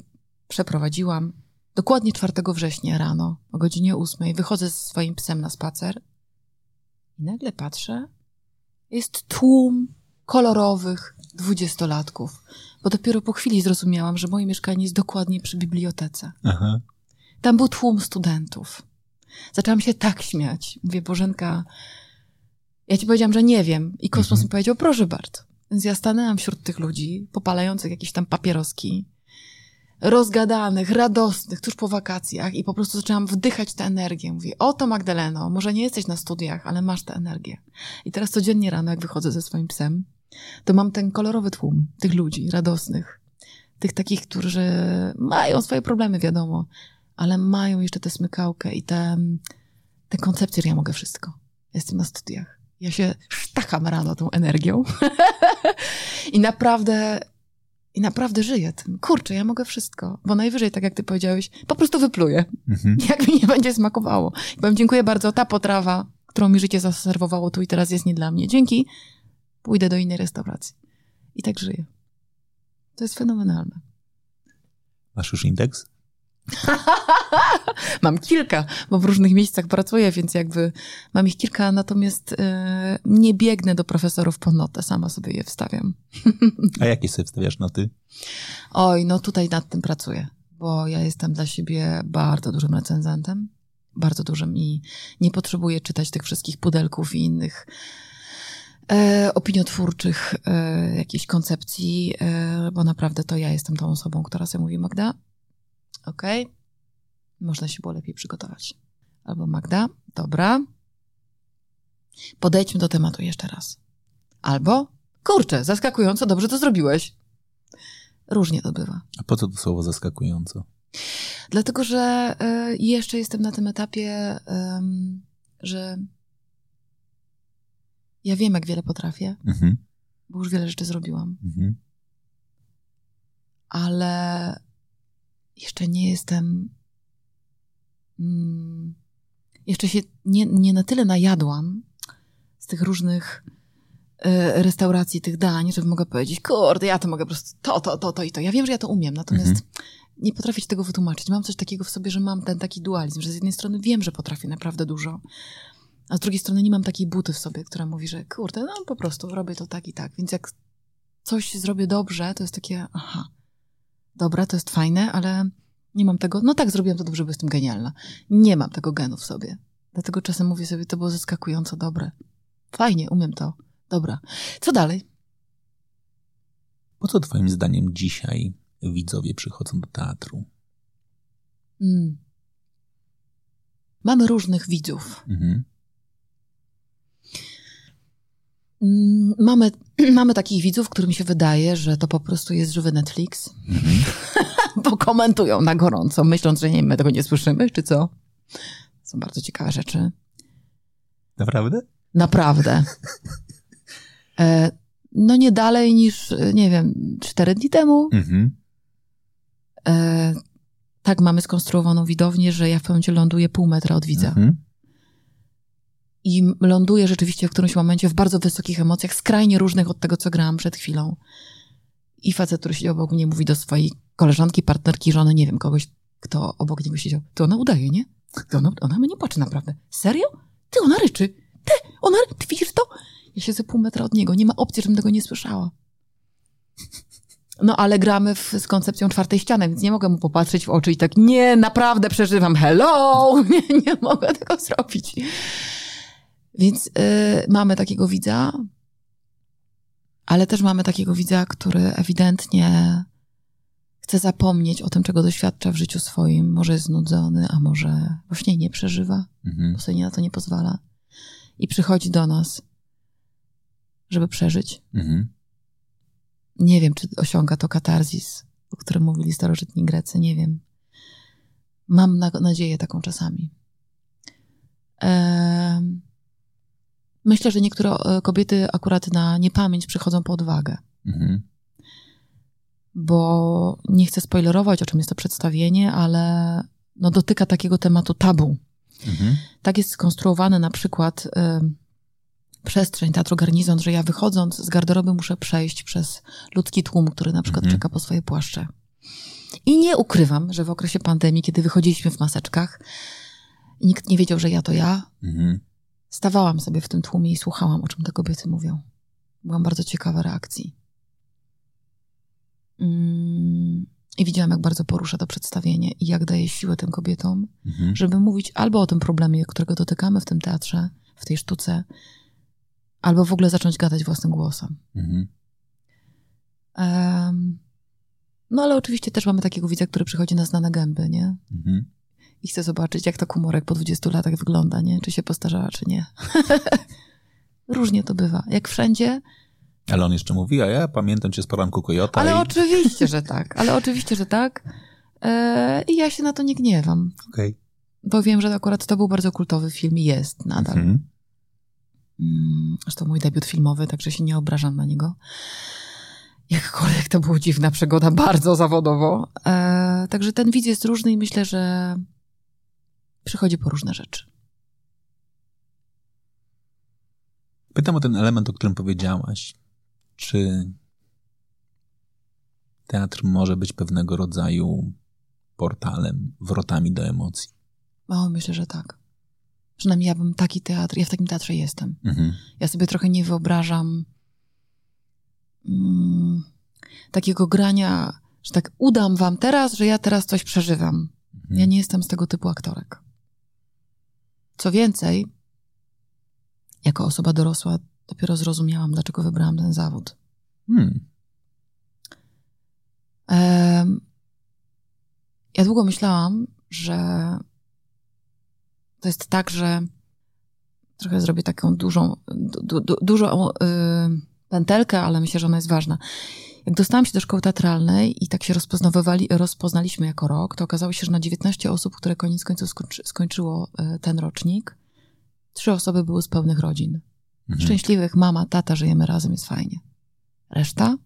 przeprowadziłam. Dokładnie 4 września rano, o godzinie 8, wychodzę z swoim psem na spacer i nagle patrzę, jest tłum kolorowych dwudziestolatków, bo dopiero po chwili zrozumiałam, że moje mieszkanie jest dokładnie przy bibliotece. Aha. Tam był tłum studentów. Zaczęłam się tak śmiać. Mówię, Bożenka, ja ci powiedziałam, że nie wiem. I kosmos mhm. mi powiedział, proszę bardzo. Więc ja stanęłam wśród tych ludzi, popalających jakieś tam papieroski, rozgadanych, radosnych, tuż po wakacjach i po prostu zaczęłam wdychać tę energię. Mówię, oto Magdaleno, może nie jesteś na studiach, ale masz tę energię. I teraz codziennie rano, jak wychodzę ze swoim psem, to mam ten kolorowy tłum tych ludzi radosnych, tych takich, którzy mają swoje problemy, wiadomo, ale mają jeszcze tę smykałkę i tę, tę koncepcję, że ja mogę wszystko. Jestem na studiach. Ja się sztacham rano tą energią. I naprawdę i naprawdę żyję tym. Kurczę, ja mogę wszystko. Bo najwyżej, tak jak ty powiedziałeś, po prostu wypluję. Mhm. Jak mi nie będzie smakowało. I powiem, dziękuję bardzo, ta potrawa, którą mi życie zaserwowało tu i teraz jest nie dla mnie. Dzięki, pójdę do innej restauracji. I tak żyję. To jest fenomenalne. Masz już indeks? mam kilka, bo w różnych miejscach pracuję, więc jakby mam ich kilka, natomiast e, nie biegnę do profesorów po notę, sama sobie je wstawiam. A jakie sobie wstawiasz noty? Oj, no tutaj nad tym pracuję, bo ja jestem dla siebie bardzo dużym recenzentem, bardzo dużym i nie potrzebuję czytać tych wszystkich pudelków i innych opiniotwórczych e, jakichś koncepcji, e, bo naprawdę to ja jestem tą osobą, która sobie mówi, Magda, okej, okay, można się było lepiej przygotować. Albo Magda, dobra, podejdźmy do tematu jeszcze raz. Albo, kurczę, zaskakująco dobrze to zrobiłeś. Różnie to bywa. A po co to słowo zaskakująco? Dlatego, że jeszcze jestem na tym etapie, że ja wiem, jak wiele potrafię, mhm. bo już wiele rzeczy zrobiłam. Mhm. Ale jeszcze nie jestem. Mm, jeszcze się nie, nie na tyle najadłam z tych różnych y, restauracji, tych dań, że mogę powiedzieć, kurde, ja to mogę po prostu to, to, to, to i to. Ja wiem, że ja to umiem, natomiast mhm. nie potrafię się tego wytłumaczyć. Mam coś takiego w sobie, że mam ten taki dualizm, że z jednej strony wiem, że potrafię naprawdę dużo, a z drugiej strony nie mam takiej buty w sobie, która mówi, że kurde, no po prostu robię to tak i tak. Więc jak coś zrobię dobrze, to jest takie, aha, dobra, to jest fajne, ale nie mam tego. No tak, zrobiłam to dobrze, bo jestem genialna. Nie mam tego genu w sobie. Dlatego czasem mówię sobie, to było zaskakująco dobre. Fajnie, umiem to. Dobra. Co dalej? Po co Twoim zdaniem dzisiaj widzowie przychodzą do teatru? Mm. Mamy różnych widzów. Mhm. Mm, mamy, mamy takich widzów, którym się wydaje, że to po prostu jest żywy Netflix. Mhm. Bo komentują na gorąco, myśląc, że nie, my tego nie słyszymy, czy co? Są bardzo ciekawe rzeczy. Naprawdę? Naprawdę. E, no nie dalej niż, nie wiem, cztery dni temu. Mhm. E, tak mamy skonstruowaną widownię, że ja w pewnym momencie ląduję pół metra od widza. Mhm i ląduję rzeczywiście w którymś momencie w bardzo wysokich emocjach, skrajnie różnych od tego, co grałam przed chwilą. I facet, który siedział obok mnie, mówi do swojej koleżanki, partnerki, żony, nie wiem, kogoś, kto obok niego siedział. To ona udaje, nie? To ona, ona mnie nie patrzy naprawdę. Serio? Ty, ona ryczy. Ty, ona, ty widzisz to? Ja siedzę pół metra od niego. Nie ma opcji, żebym tego nie słyszała. No, ale gramy w, z koncepcją czwartej ściany, więc nie mogę mu popatrzeć w oczy i tak, nie, naprawdę przeżywam, hello! Nie, nie mogę tego zrobić. Więc y, mamy takiego widza, ale też mamy takiego widza, który ewidentnie chce zapomnieć o tym, czego doświadcza w życiu swoim. Może jest znudzony, a może właśnie nie przeżywa, mhm. bo sobie na to nie pozwala. I przychodzi do nas, żeby przeżyć. Mhm. Nie wiem, czy osiąga to katarzis, o którym mówili starożytni Grecy, nie wiem. Mam na nadzieję taką czasami. Ehm, Myślę, że niektóre e, kobiety akurat na niepamięć przychodzą po odwagę. Mhm. Bo nie chcę spoilerować, o czym jest to przedstawienie, ale no, dotyka takiego tematu tabu. Mhm. Tak jest skonstruowane na przykład y, przestrzeń Teatru Garnizon, że ja wychodząc z garderoby muszę przejść przez ludzki tłum, który na przykład mhm. czeka po swoje płaszcze. I nie ukrywam, że w okresie pandemii, kiedy wychodziliśmy w maseczkach, nikt nie wiedział, że ja to ja, mhm. Stawałam sobie w tym tłumie i słuchałam, o czym te kobiety mówią. Byłam bardzo ciekawa reakcji. Mm, I widziałam, jak bardzo porusza to przedstawienie i jak daje siłę tym kobietom, mhm. żeby mówić albo o tym problemie, którego dotykamy w tym teatrze, w tej sztuce, albo w ogóle zacząć gadać własnym głosem. Mhm. Um, no ale oczywiście też mamy takiego widza, który przychodzi na znane gęby, nie? Mhm i chcę zobaczyć, jak to kumorek po 20 latach wygląda, nie? Czy się postarzała, czy nie. Różnie to bywa. Jak wszędzie. Ale on jeszcze mówi, a ja pamiętam cię z poranku Kojota. Ale i... oczywiście, że tak. Ale oczywiście, że tak. E, I ja się na to nie gniewam. Okej. Okay. Bo wiem, że akurat to był bardzo kultowy film i jest nadal. Mhm. Mm, zresztą mój debiut filmowy, także się nie obrażam na niego. Jakkolwiek to była dziwna przygoda, bardzo zawodowo. E, także ten widz jest różny i myślę, że przychodzi po różne rzeczy. Pytam o ten element, o którym powiedziałaś. Czy teatr może być pewnego rodzaju portalem, wrotami do emocji. O, myślę, że tak. Przynajmniej ja bym taki teatr, ja w takim teatrze jestem. Mhm. Ja sobie trochę nie wyobrażam mm, takiego grania, że tak udam wam teraz, że ja teraz coś przeżywam. Mhm. Ja nie jestem z tego typu aktorek. Co więcej, jako osoba dorosła dopiero zrozumiałam, dlaczego wybrałam ten zawód. Hmm. Ja długo myślałam, że to jest tak, że trochę zrobię taką dużą, du, du, dużą y, pętelkę, ale myślę, że ona jest ważna. Jak dostałam się do szkoły teatralnej i tak się rozpoznawywali, rozpoznaliśmy jako rok, to okazało się, że na 19 osób, które koniec końców skończy, skończyło y, ten rocznik, trzy osoby były z pełnych rodzin. Mhm. Szczęśliwych, mama, tata, żyjemy razem, jest fajnie. Reszta?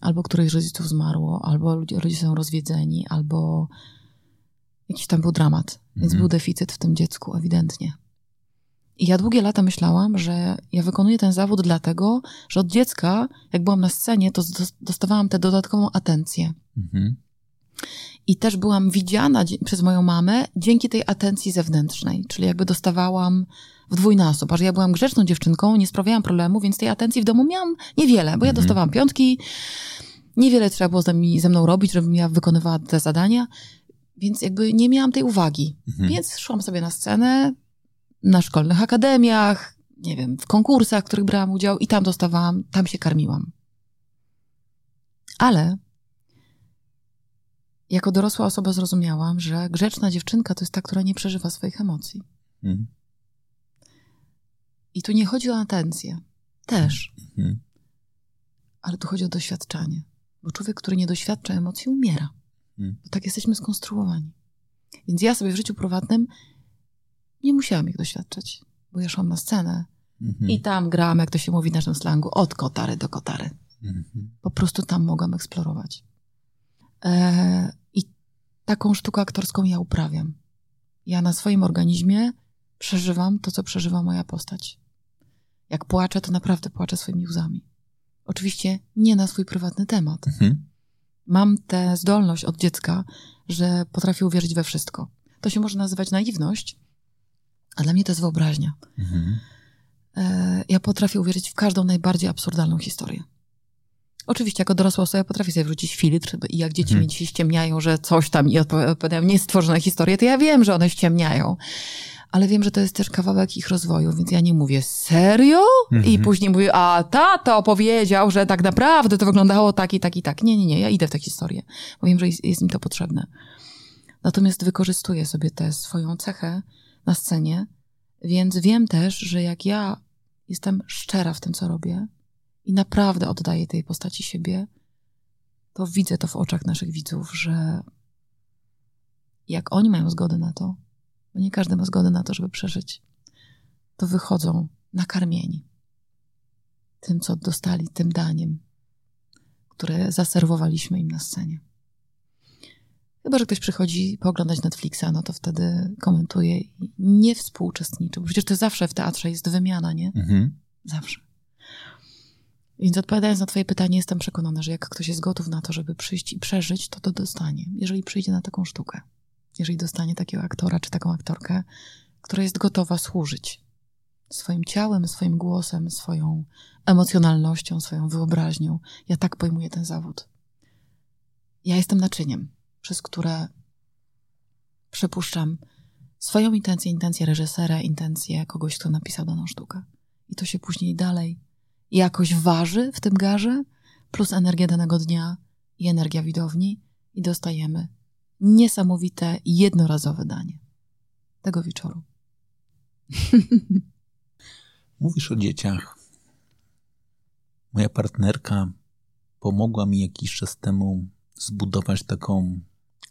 Albo któryś z rodziców zmarło, albo ludzie- rodzice są rozwiedzeni, albo jakiś tam był dramat. Więc Mhm. był deficyt w tym dziecku, ewidentnie. I ja długie lata myślałam, że ja wykonuję ten zawód dlatego, że od dziecka, jak byłam na scenie, to dostawałam tę dodatkową atencję. Mhm. I też byłam widziana przez moją mamę dzięki tej atencji zewnętrznej, czyli jakby dostawałam w dwójnasób, a że ja byłam grzeczną dziewczynką, nie sprawiałam problemu, więc tej atencji w domu miałam niewiele, bo ja Mhm. dostawałam piątki, niewiele trzeba było ze, mi, ze mną robić, żebym ja wykonywała te zadania, więc jakby nie miałam tej uwagi. Mhm. Więc szłam sobie na scenę, na szkolnych akademiach, nie wiem, w konkursach, w których brałam udział i tam dostawałam, tam się karmiłam. Ale jako dorosła osoba zrozumiałam, że grzeczna dziewczynka to jest ta, która nie przeżywa swoich emocji. Mhm. I tu nie chodzi o atencję. Też. Mhm. Ale tu chodzi o doświadczanie. Bo człowiek, który nie doświadcza emocji, umiera. Mhm. Bo tak jesteśmy skonstruowani. Więc ja sobie w życiu prywatnym nie musiałam ich doświadczać. Bo ja szłam na scenę Mhm. i tam grałam, jak to się mówi w naszym slangu, od kotary do kotary. Mhm. Po prostu tam mogłam eksplorować. E, I taką sztukę aktorską ja uprawiam. Ja na swoim organizmie przeżywam to, co przeżywa moja postać. Jak płaczę, to naprawdę płaczę swoimi łzami. Oczywiście nie na swój prywatny temat. Mhm. Mam tę zdolność od dziecka, że potrafię uwierzyć we wszystko. To się może nazywać naiwność, a dla mnie to jest wyobraźnia. Mhm. E, ja potrafię uwierzyć w każdą najbardziej absurdalną historię. Oczywiście, jako dorosła osoba potrafię sobie wrzucić filtr i jak dzieci Mhm. mi dzisiaj ściemniają, że coś tam i odpowiadają niestworzone historie, to ja wiem, że one ściemniają. Ale wiem, że to jest też kawałek ich rozwoju, więc ja nie mówię serio? I Mhm. później mówię, a tato opowiedział, że tak naprawdę to wyglądało tak i tak i tak. Nie, nie, nie, ja idę w tę historię, bo wiem, że jest, jest mi to potrzebne. Natomiast wykorzystuję sobie tę swoją cechę na scenie, więc wiem też, że jak ja jestem szczera w tym, co robię i naprawdę oddaję tej postaci siebie, to widzę to w oczach naszych widzów, że jak oni mają zgodę na to, bo nie każdy ma zgodę na to, żeby przeżyć, to wychodzą nakarmieni tym, co dostali, tym daniem, które zaserwowaliśmy im na scenie. Chyba, że ktoś przychodzi pooglądać Netflixa, no to wtedy komentuje i nie współuczestniczy. Bo przecież to zawsze w teatrze jest wymiana, nie? Mhm. Zawsze. Więc odpowiadając na Twoje pytanie, jestem przekonana, że jak ktoś jest gotów na to, żeby przyjść i przeżyć, to to dostanie. Jeżeli przyjdzie na taką sztukę, jeżeli dostanie takiego aktora czy taką aktorkę, która jest gotowa służyć swoim ciałem, swoim głosem, swoją emocjonalnością, swoją wyobraźnią. Ja tak pojmuję ten zawód. Ja jestem naczyniem, przez które przepuszczam swoją intencję, intencję reżysera, intencję kogoś, kto napisał daną sztukę. I to się później dalej jakoś waży w tym garze, plus energia danego dnia i energia widowni i dostajemy niesamowite, jednorazowe danie tego wieczoru. Mówisz o dzieciach. Moja partnerka pomogła mi jakiś czas temu zbudować taką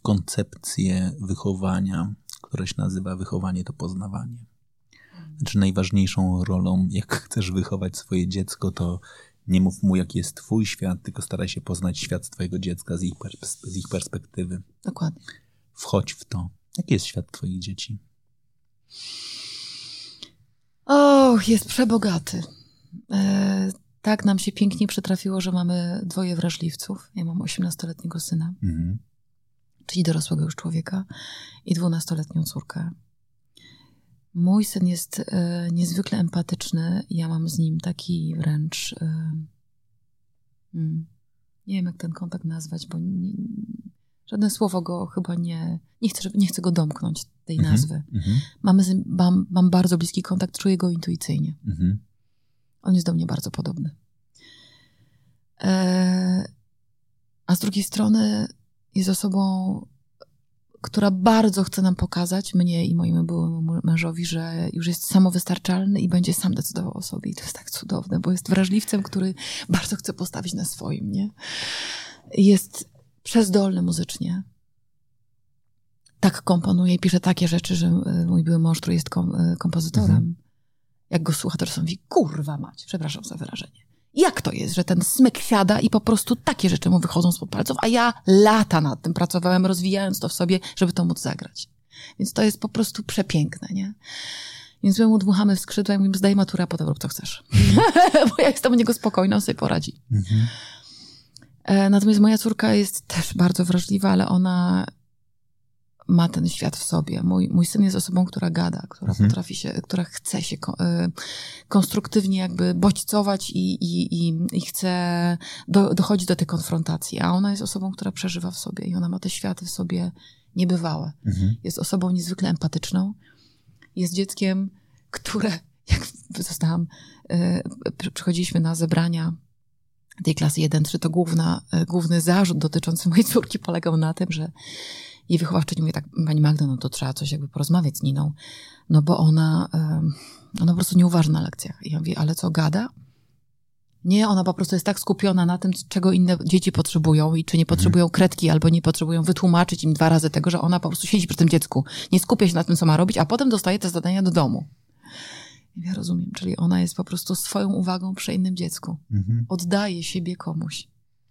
koncepcję wychowania, która się nazywa wychowanie to poznawanie. Znaczy najważniejszą rolą, jak chcesz wychować swoje dziecko, to nie mów mu, jaki jest twój świat, tylko staraj się poznać świat twojego dziecka z ich, z ich perspektywy. Dokładnie. Wchodź w to. Jaki jest świat twoich dzieci? Och, jest przebogaty. E, tak nam się pięknie przytrafiło, że mamy dwoje wrażliwców. Ja mam 18-letniego syna. Mhm. Czyli dorosłego już człowieka, i dwunastoletnią córkę. Mój syn jest e, niezwykle empatyczny. Ja mam z nim taki wręcz. E, mm, nie wiem, jak ten kontakt nazwać, bo nie, żadne słowo go chyba nie. Nie chcę, żeby, nie chcę go domknąć, tej Mhm, nazwy. mhm, Mamy z, mam, mam bardzo bliski kontakt, czuję go intuicyjnie. mhm. On jest do mnie bardzo podobny. E, a z drugiej strony jest osobą, która bardzo chce nam pokazać, mnie i mojemu byłemu mężowi, że już jest samowystarczalny i będzie sam decydował o sobie. I to jest tak cudowne, bo jest wrażliwcem, który bardzo chce postawić na swoim, nie? Jest przezdolny muzycznie. Tak komponuje i pisze takie rzeczy, że e, mój były mąż, który jest kom, e, kompozytorem, Mhm. jak go słucha, to czasem mówi, kurwa mać, przepraszam za wyrażenie. Jak to jest, że ten smyk siada i po prostu takie rzeczy mu wychodzą spod palców, a ja lata nad tym pracowałem, rozwijając to w sobie, żeby to móc zagrać. Więc to jest po prostu przepiękne, nie? Więc my mu dmuchamy w skrzydła i mówimy, zdaj maturę, a potem rób co chcesz. Bo ja jestem u niego spokojna, on sobie poradzi. Mhm. E, Natomiast moja córka jest też bardzo wrażliwa, ale ona ma ten świat w sobie. Mój, mój syn jest osobą, która gada, która Mhm. potrafi się, która chce się ko- e, konstruktywnie jakby bodźcować i, i, i, i chce do, dochodzić do tej konfrontacji. A ona jest osobą, która przeżywa w sobie i ona ma te światy w sobie niebywałe. Mhm. Jest osobą niezwykle empatyczną. Jest dzieckiem, które, jak zostałam, przy- przychodziliśmy na zebrania tej klasy 1-3, to główna, e, główny zarzut dotyczący mojej córki polegał na tym, że jej wychowawczyni mówi tak, pani Magda, no to trzeba coś jakby porozmawiać z Niną, no bo ona, ona po prostu nie uważa na lekcjach. I ja mówię, ale co, gada? Nie, ona po prostu jest tak skupiona na tym, czego inne dzieci potrzebują i czy nie potrzebują kredki, albo nie potrzebują wytłumaczyć im dwa razy tego, że ona po prostu siedzi przy tym dziecku, nie skupia się na tym, co ma robić, a potem dostaje te zadania do domu. I Ja rozumiem, czyli ona jest po prostu swoją uwagą przy innym dziecku Mhm. oddaje siebie komuś.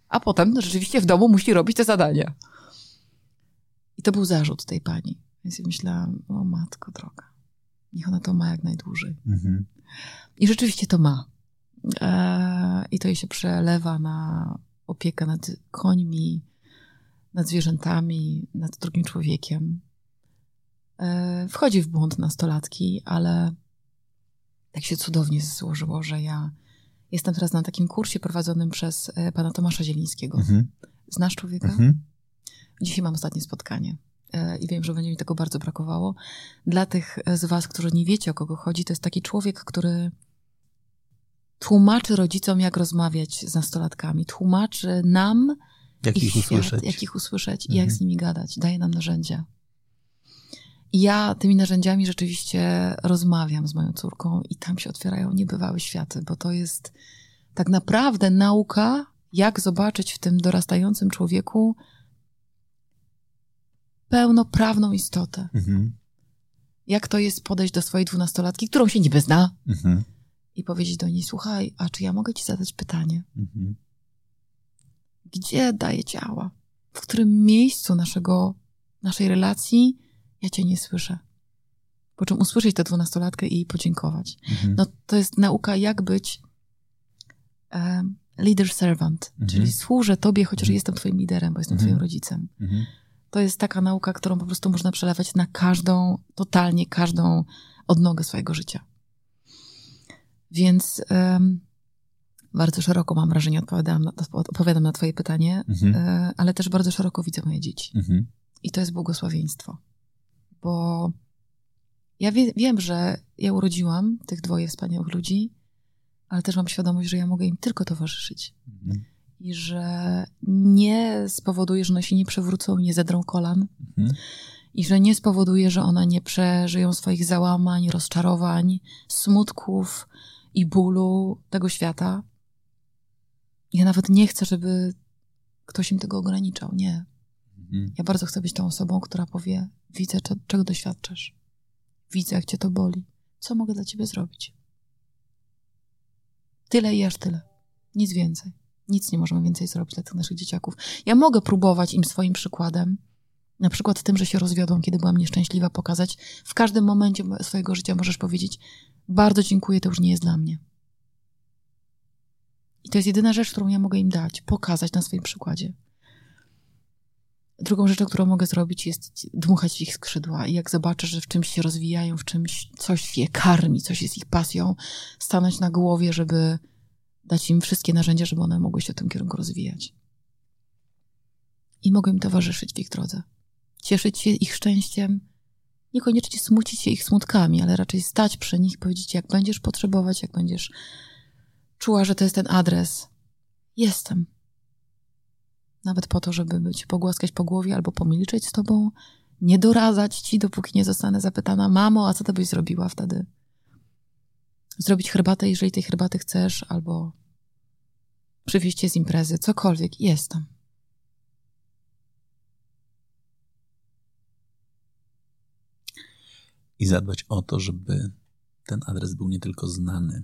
A potem rzeczywiście w domu musi robić te zadania. I to był zarzut tej pani. Więc ja myślałam, o matko droga, niech ona to ma jak najdłużej. Mhm. I rzeczywiście to ma. Eee, I to jej się przelewa na opiekę nad końmi, nad zwierzętami, nad drugim człowiekiem. Eee, wchodzi w błąd nastolatki, ale tak się cudownie złożyło, że ja jestem teraz na takim kursie prowadzonym przez e, pana Tomasza Zielińskiego. Mhm. Znasz człowieka? Mhm. Dzisiaj mam ostatnie spotkanie e, i wiem, że będzie mi tego bardzo brakowało. Dla tych z Was, którzy nie wiecie, o kogo chodzi, to jest taki człowiek, który tłumaczy rodzicom, jak rozmawiać z nastolatkami, tłumaczy nam, Jak ich świat, usłyszeć? jak ich usłyszeć i Mhm. jak z nimi gadać. Daje nam narzędzia. I ja tymi narzędziami rzeczywiście rozmawiam z moją córką i tam się otwierają niebywałe światy, bo to jest tak naprawdę nauka, jak zobaczyć w tym dorastającym człowieku pełnoprawną istotę. Mhm. Jak to jest podejść do swojej dwunastolatki, którą się niby zna, Mhm. i powiedzieć do niej, słuchaj, a czy ja mogę ci zadać pytanie? Mhm. Gdzie daję ciała? W którym miejscu naszego, naszej relacji ja cię nie słyszę? Po czym usłyszeć tę dwunastolatkę i jej podziękować. Mhm. No to jest nauka, jak być um, leader servant, Mhm. czyli służę tobie, chociaż Mhm. jestem twoim liderem, bo jestem Mhm. twoim rodzicem. To jest taka nauka, którą po prostu można przelewać na każdą, totalnie każdą odnogę swojego życia. Więc em, bardzo szeroko mam wrażenie, odpowiadam na, odpowiadam na twoje pytanie, Mhm. e, ale też bardzo szeroko widzę moje dzieci. Mhm. I to jest błogosławieństwo. Bo ja wie, wiem, że ja urodziłam tych dwoje wspaniałych ludzi, ale też mam świadomość, że ja mogę im tylko towarzyszyć. Mhm. I że nie spowoduje, że one się nie przewrócą, nie zedrą kolan, Mhm. i że nie spowoduje, że one nie przeżyją swoich załamań, rozczarowań, smutków i bólu tego świata. Ja nawet nie chcę, żeby ktoś im tego ograniczał. Nie. Mhm. Ja bardzo chcę być tą osobą, która powie: Widzę, cze- czego doświadczasz. Widzę, jak cię to boli. Co mogę dla ciebie zrobić? Tyle i aż tyle. Nic więcej. Nic nie możemy więcej zrobić dla tych naszych dzieciaków. Ja mogę próbować im swoim przykładem, na przykład tym, że się rozwiodłam, kiedy byłam nieszczęśliwa, pokazać. W każdym momencie mo- swojego życia możesz powiedzieć: Bardzo dziękuję, to już nie jest dla mnie. I to jest jedyna rzecz, którą ja mogę im dać pokazać na swoim przykładzie. Drugą rzeczą, którą mogę zrobić, jest dmuchać w ich skrzydła. I jak zobaczę, że w czymś się rozwijają, w czymś coś je karmi, coś jest ich pasją, stanąć na głowie, żeby dać im wszystkie narzędzia, żeby one mogły się w tym kierunku rozwijać. I mogę im towarzyszyć w ich drodze. Cieszyć się ich szczęściem, niekoniecznie smucić się ich smutkami, ale raczej stać przy nich, powiedzieć, jak będziesz potrzebować, jak będziesz czuła, że to jest ten adres. Jestem. Nawet po to, żeby cię pogłaskać po głowie albo pomilczeć z tobą, nie doradzać ci, dopóki nie zostanę zapytana, mamo, a co to byś zrobiła wtedy? Zrobić herbatę, jeżeli tej herbaty chcesz, albo przywieźć z imprezy, cokolwiek, jestem. I zadbać o to, żeby ten adres był nie tylko znany,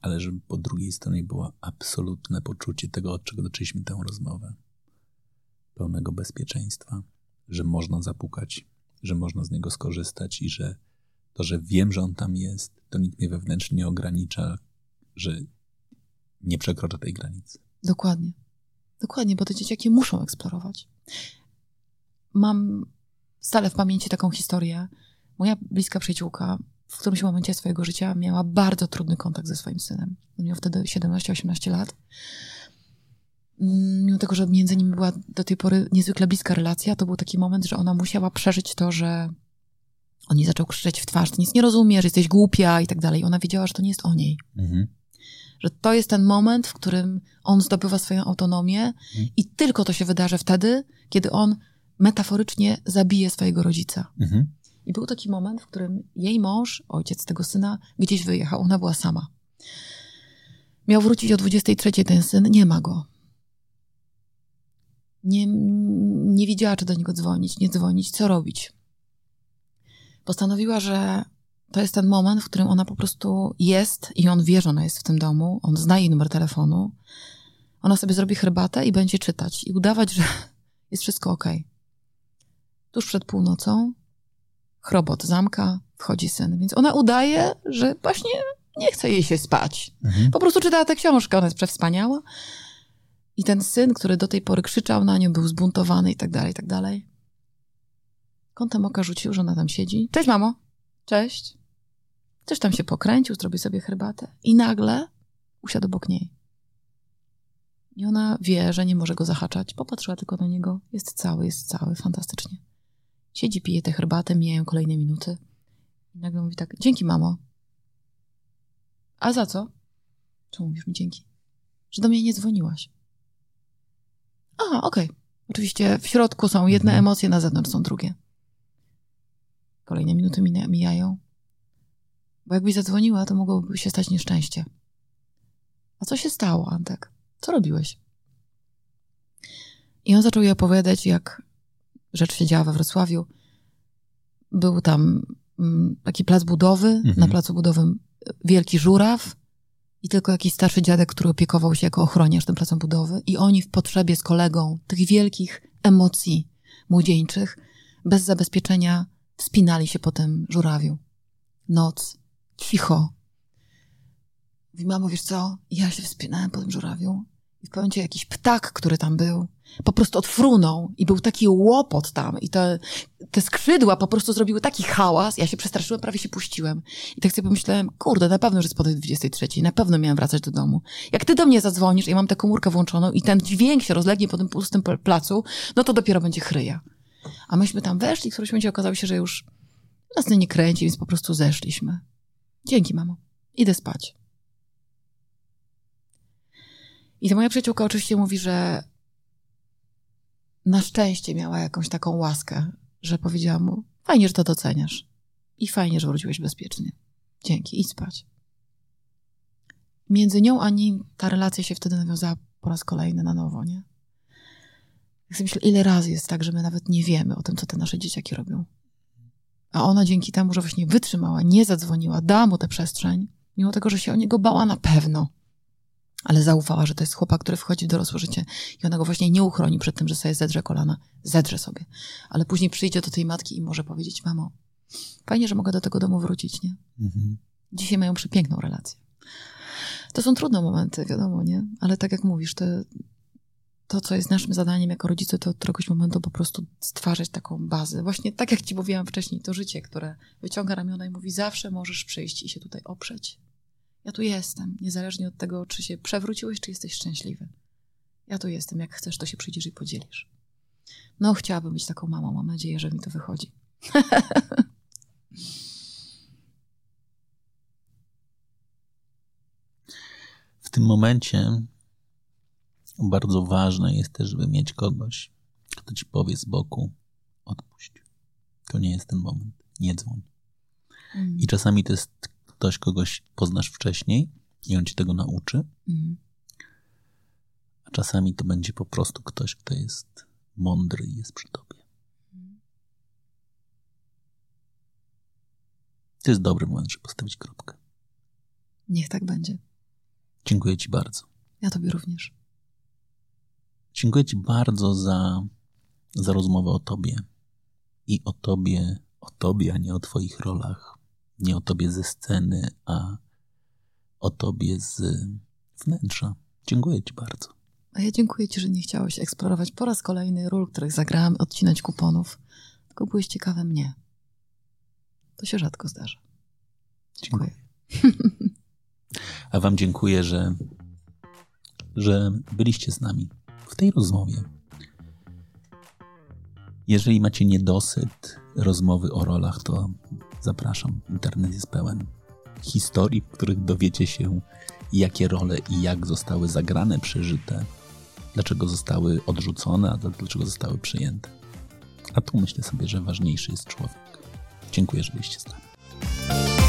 ale żeby po drugiej stronie było absolutne poczucie tego, od czego zaczęliśmy tę rozmowę. Pełnego bezpieczeństwa, że można zapukać, że można z niego skorzystać i że to, że wiem, że on tam jest, to nikt mnie wewnętrznie nie ogranicza, że nie przekroczę tej granicy. Dokładnie. Dokładnie, bo te dzieciaki muszą eksplorować. Mam stale w pamięci taką historię. Moja bliska przyjaciółka w którymś momencie swojego życia miała bardzo trudny kontakt ze swoim synem. On miał wtedy 17-18 lat. Mimo tego, że między nimi była do tej pory niezwykle bliska relacja, to był taki moment, że ona musiała przeżyć to, że on jej zaczął krzyczeć w twarz, ty nic nie rozumiesz, jesteś głupia i tak dalej. Ona wiedziała, że to nie jest o niej. Mhm. Że to jest ten moment, w którym on zdobywa swoją autonomię mhm. i tylko to się wydarzy wtedy, kiedy on metaforycznie zabije swojego rodzica. Mhm. I był taki moment, w którym jej mąż, ojciec tego syna, gdzieś wyjechał. Ona była sama. Miał wrócić o 23 ten syn, nie ma go. Nie, nie wiedziała, czy do niego dzwonić, nie dzwonić, co robić. Postanowiła, że to jest ten moment, w którym ona po prostu jest i on wie, że ona jest w tym domu, on zna jej numer telefonu. Ona sobie zrobi herbatę i będzie czytać i udawać, że jest wszystko ok. Tuż przed północą chrobot zamka, wchodzi syn. Więc ona udaje, że właśnie nie chce jej się spać. Mhm. Po prostu czytała tę książkę, ona jest przewspaniała. I ten syn, który do tej pory krzyczał na nią, był zbuntowany i tak dalej, i tak dalej. Kątem oka rzucił, że ona tam siedzi. Cześć, mamo. Cześć. Też tam się pokręcił, zrobił sobie herbatę. I nagle usiadł obok niej. I ona wie, że nie może go zahaczać. Popatrzyła tylko na niego. Jest cały, jest cały, fantastycznie. Siedzi, pije tę herbatę, mijają kolejne minuty. I nagle mówi tak, dzięki mamo. A za co? Czemu mówisz mi dzięki? Że do mnie nie dzwoniłaś. A, okej. Okay. Oczywiście w środku są jedne mhm. emocje, na zewnątrz są drugie. Kolejne minuty mijają. Bo jakbyś zadzwoniła, to mogłoby się stać nieszczęście. A co się stało, Antek? Co robiłeś? I on zaczął jej opowiadać, jak rzecz się działa we Wrocławiu. Był tam mm, taki plac budowy, mhm. na placu budowym wielki żuraw i tylko jakiś starszy dziadek, który opiekował się jako ochroniarz tym placem budowy i oni w potrzebie z kolegą tych wielkich emocji młodzieńczych bez zabezpieczenia wspinali się po tym żurawiu. Noc, cicho. Mówi, mamo, wiesz co? Ja się wspinałem po tym żurawiu i w pewnym jakiś ptak, który tam był, po prostu odfrunął i był taki łopot tam i te, te skrzydła po prostu zrobiły taki hałas, ja się przestraszyłem, prawie się puściłem. I tak sobie pomyślałem, kurde, na pewno, że jest po tej 23, na pewno miałem wracać do domu. Jak ty do mnie zadzwonisz i mam tę komórkę włączoną i ten dźwięk się rozlegnie po tym pustym placu, no to dopiero będzie chryja. A myśmy tam weszli, w którymś momencie okazało się, że już nas nie kręci, więc po prostu zeszliśmy. Dzięki, mamo. Idę spać. I ta moja przyjaciółka oczywiście mówi, że na szczęście miała jakąś taką łaskę, że powiedziała mu, fajnie, że to doceniasz. I fajnie, że wróciłeś bezpiecznie. Dzięki, idź spać. Między nią a nim ta relacja się wtedy nawiązała po raz kolejny na nowo, nie? Jak sobie myślę, ile razy jest tak, że my nawet nie wiemy o tym, co te nasze dzieciaki robią. A ona dzięki temu, że właśnie wytrzymała, nie zadzwoniła, dała mu tę przestrzeń, mimo tego, że się o niego bała na pewno, ale zaufała, że to jest chłopak, który wchodzi w dorosłe życie i ona go właśnie nie uchroni przed tym, że sobie zedrze kolana. Zedrze sobie. Ale później przyjdzie do tej matki i może powiedzieć, mamo, fajnie, że mogę do tego domu wrócić, nie? Mhm. Dzisiaj mają przepiękną relację. To są trudne momenty, wiadomo, nie? Ale tak jak mówisz, to, to, co jest naszym zadaniem jako rodzice, to od któregoś momentu po prostu stwarzać taką bazę. Właśnie tak jak ci mówiłam wcześniej, to życie, które wyciąga ramiona i mówi, zawsze możesz przyjść i się tutaj oprzeć. Ja tu jestem, niezależnie od tego, czy się przewróciłeś, czy jesteś szczęśliwy. Ja tu jestem, jak chcesz, to się przyjdziesz i podzielisz. No, chciałabym być taką mamą, mam nadzieję, że mi to wychodzi. w tym momencie bardzo ważne jest też, żeby mieć kogoś, kto ci powie z boku: odpuść. To nie jest ten moment. Nie dzwoń. Mm. I czasami to jest ktoś, kogoś poznasz wcześniej i on ci tego nauczy. Mm. A czasami to będzie po prostu ktoś, kto jest mądry i jest przy tobie. Mm. To jest dobry moment, żeby postawić kropkę. Niech tak będzie. Dziękuję Ci bardzo. Ja Tobie również. Dziękuję Ci bardzo za, za rozmowę o Tobie i o Tobie, o Tobie, a nie o Twoich rolach. Nie o Tobie ze sceny, a o Tobie z wnętrza. Dziękuję Ci bardzo. A ja dziękuję Ci, że nie chciałeś eksplorować po raz kolejny ról, których zagrałam, odcinać kuponów, tylko byłeś ciekawe mnie. To się rzadko zdarza. Dziękuję. dziękuję. A Wam dziękuję, że, że byliście z nami w tej rozmowie. Jeżeli macie niedosyt rozmowy o rolach, to zapraszam. Internet jest pełen historii, w których dowiecie się, jakie role i jak zostały zagrane, przeżyte, dlaczego zostały odrzucone, a dlaczego zostały przyjęte. A tu myślę sobie, że ważniejszy jest człowiek. Dziękuję, że byliście z nami.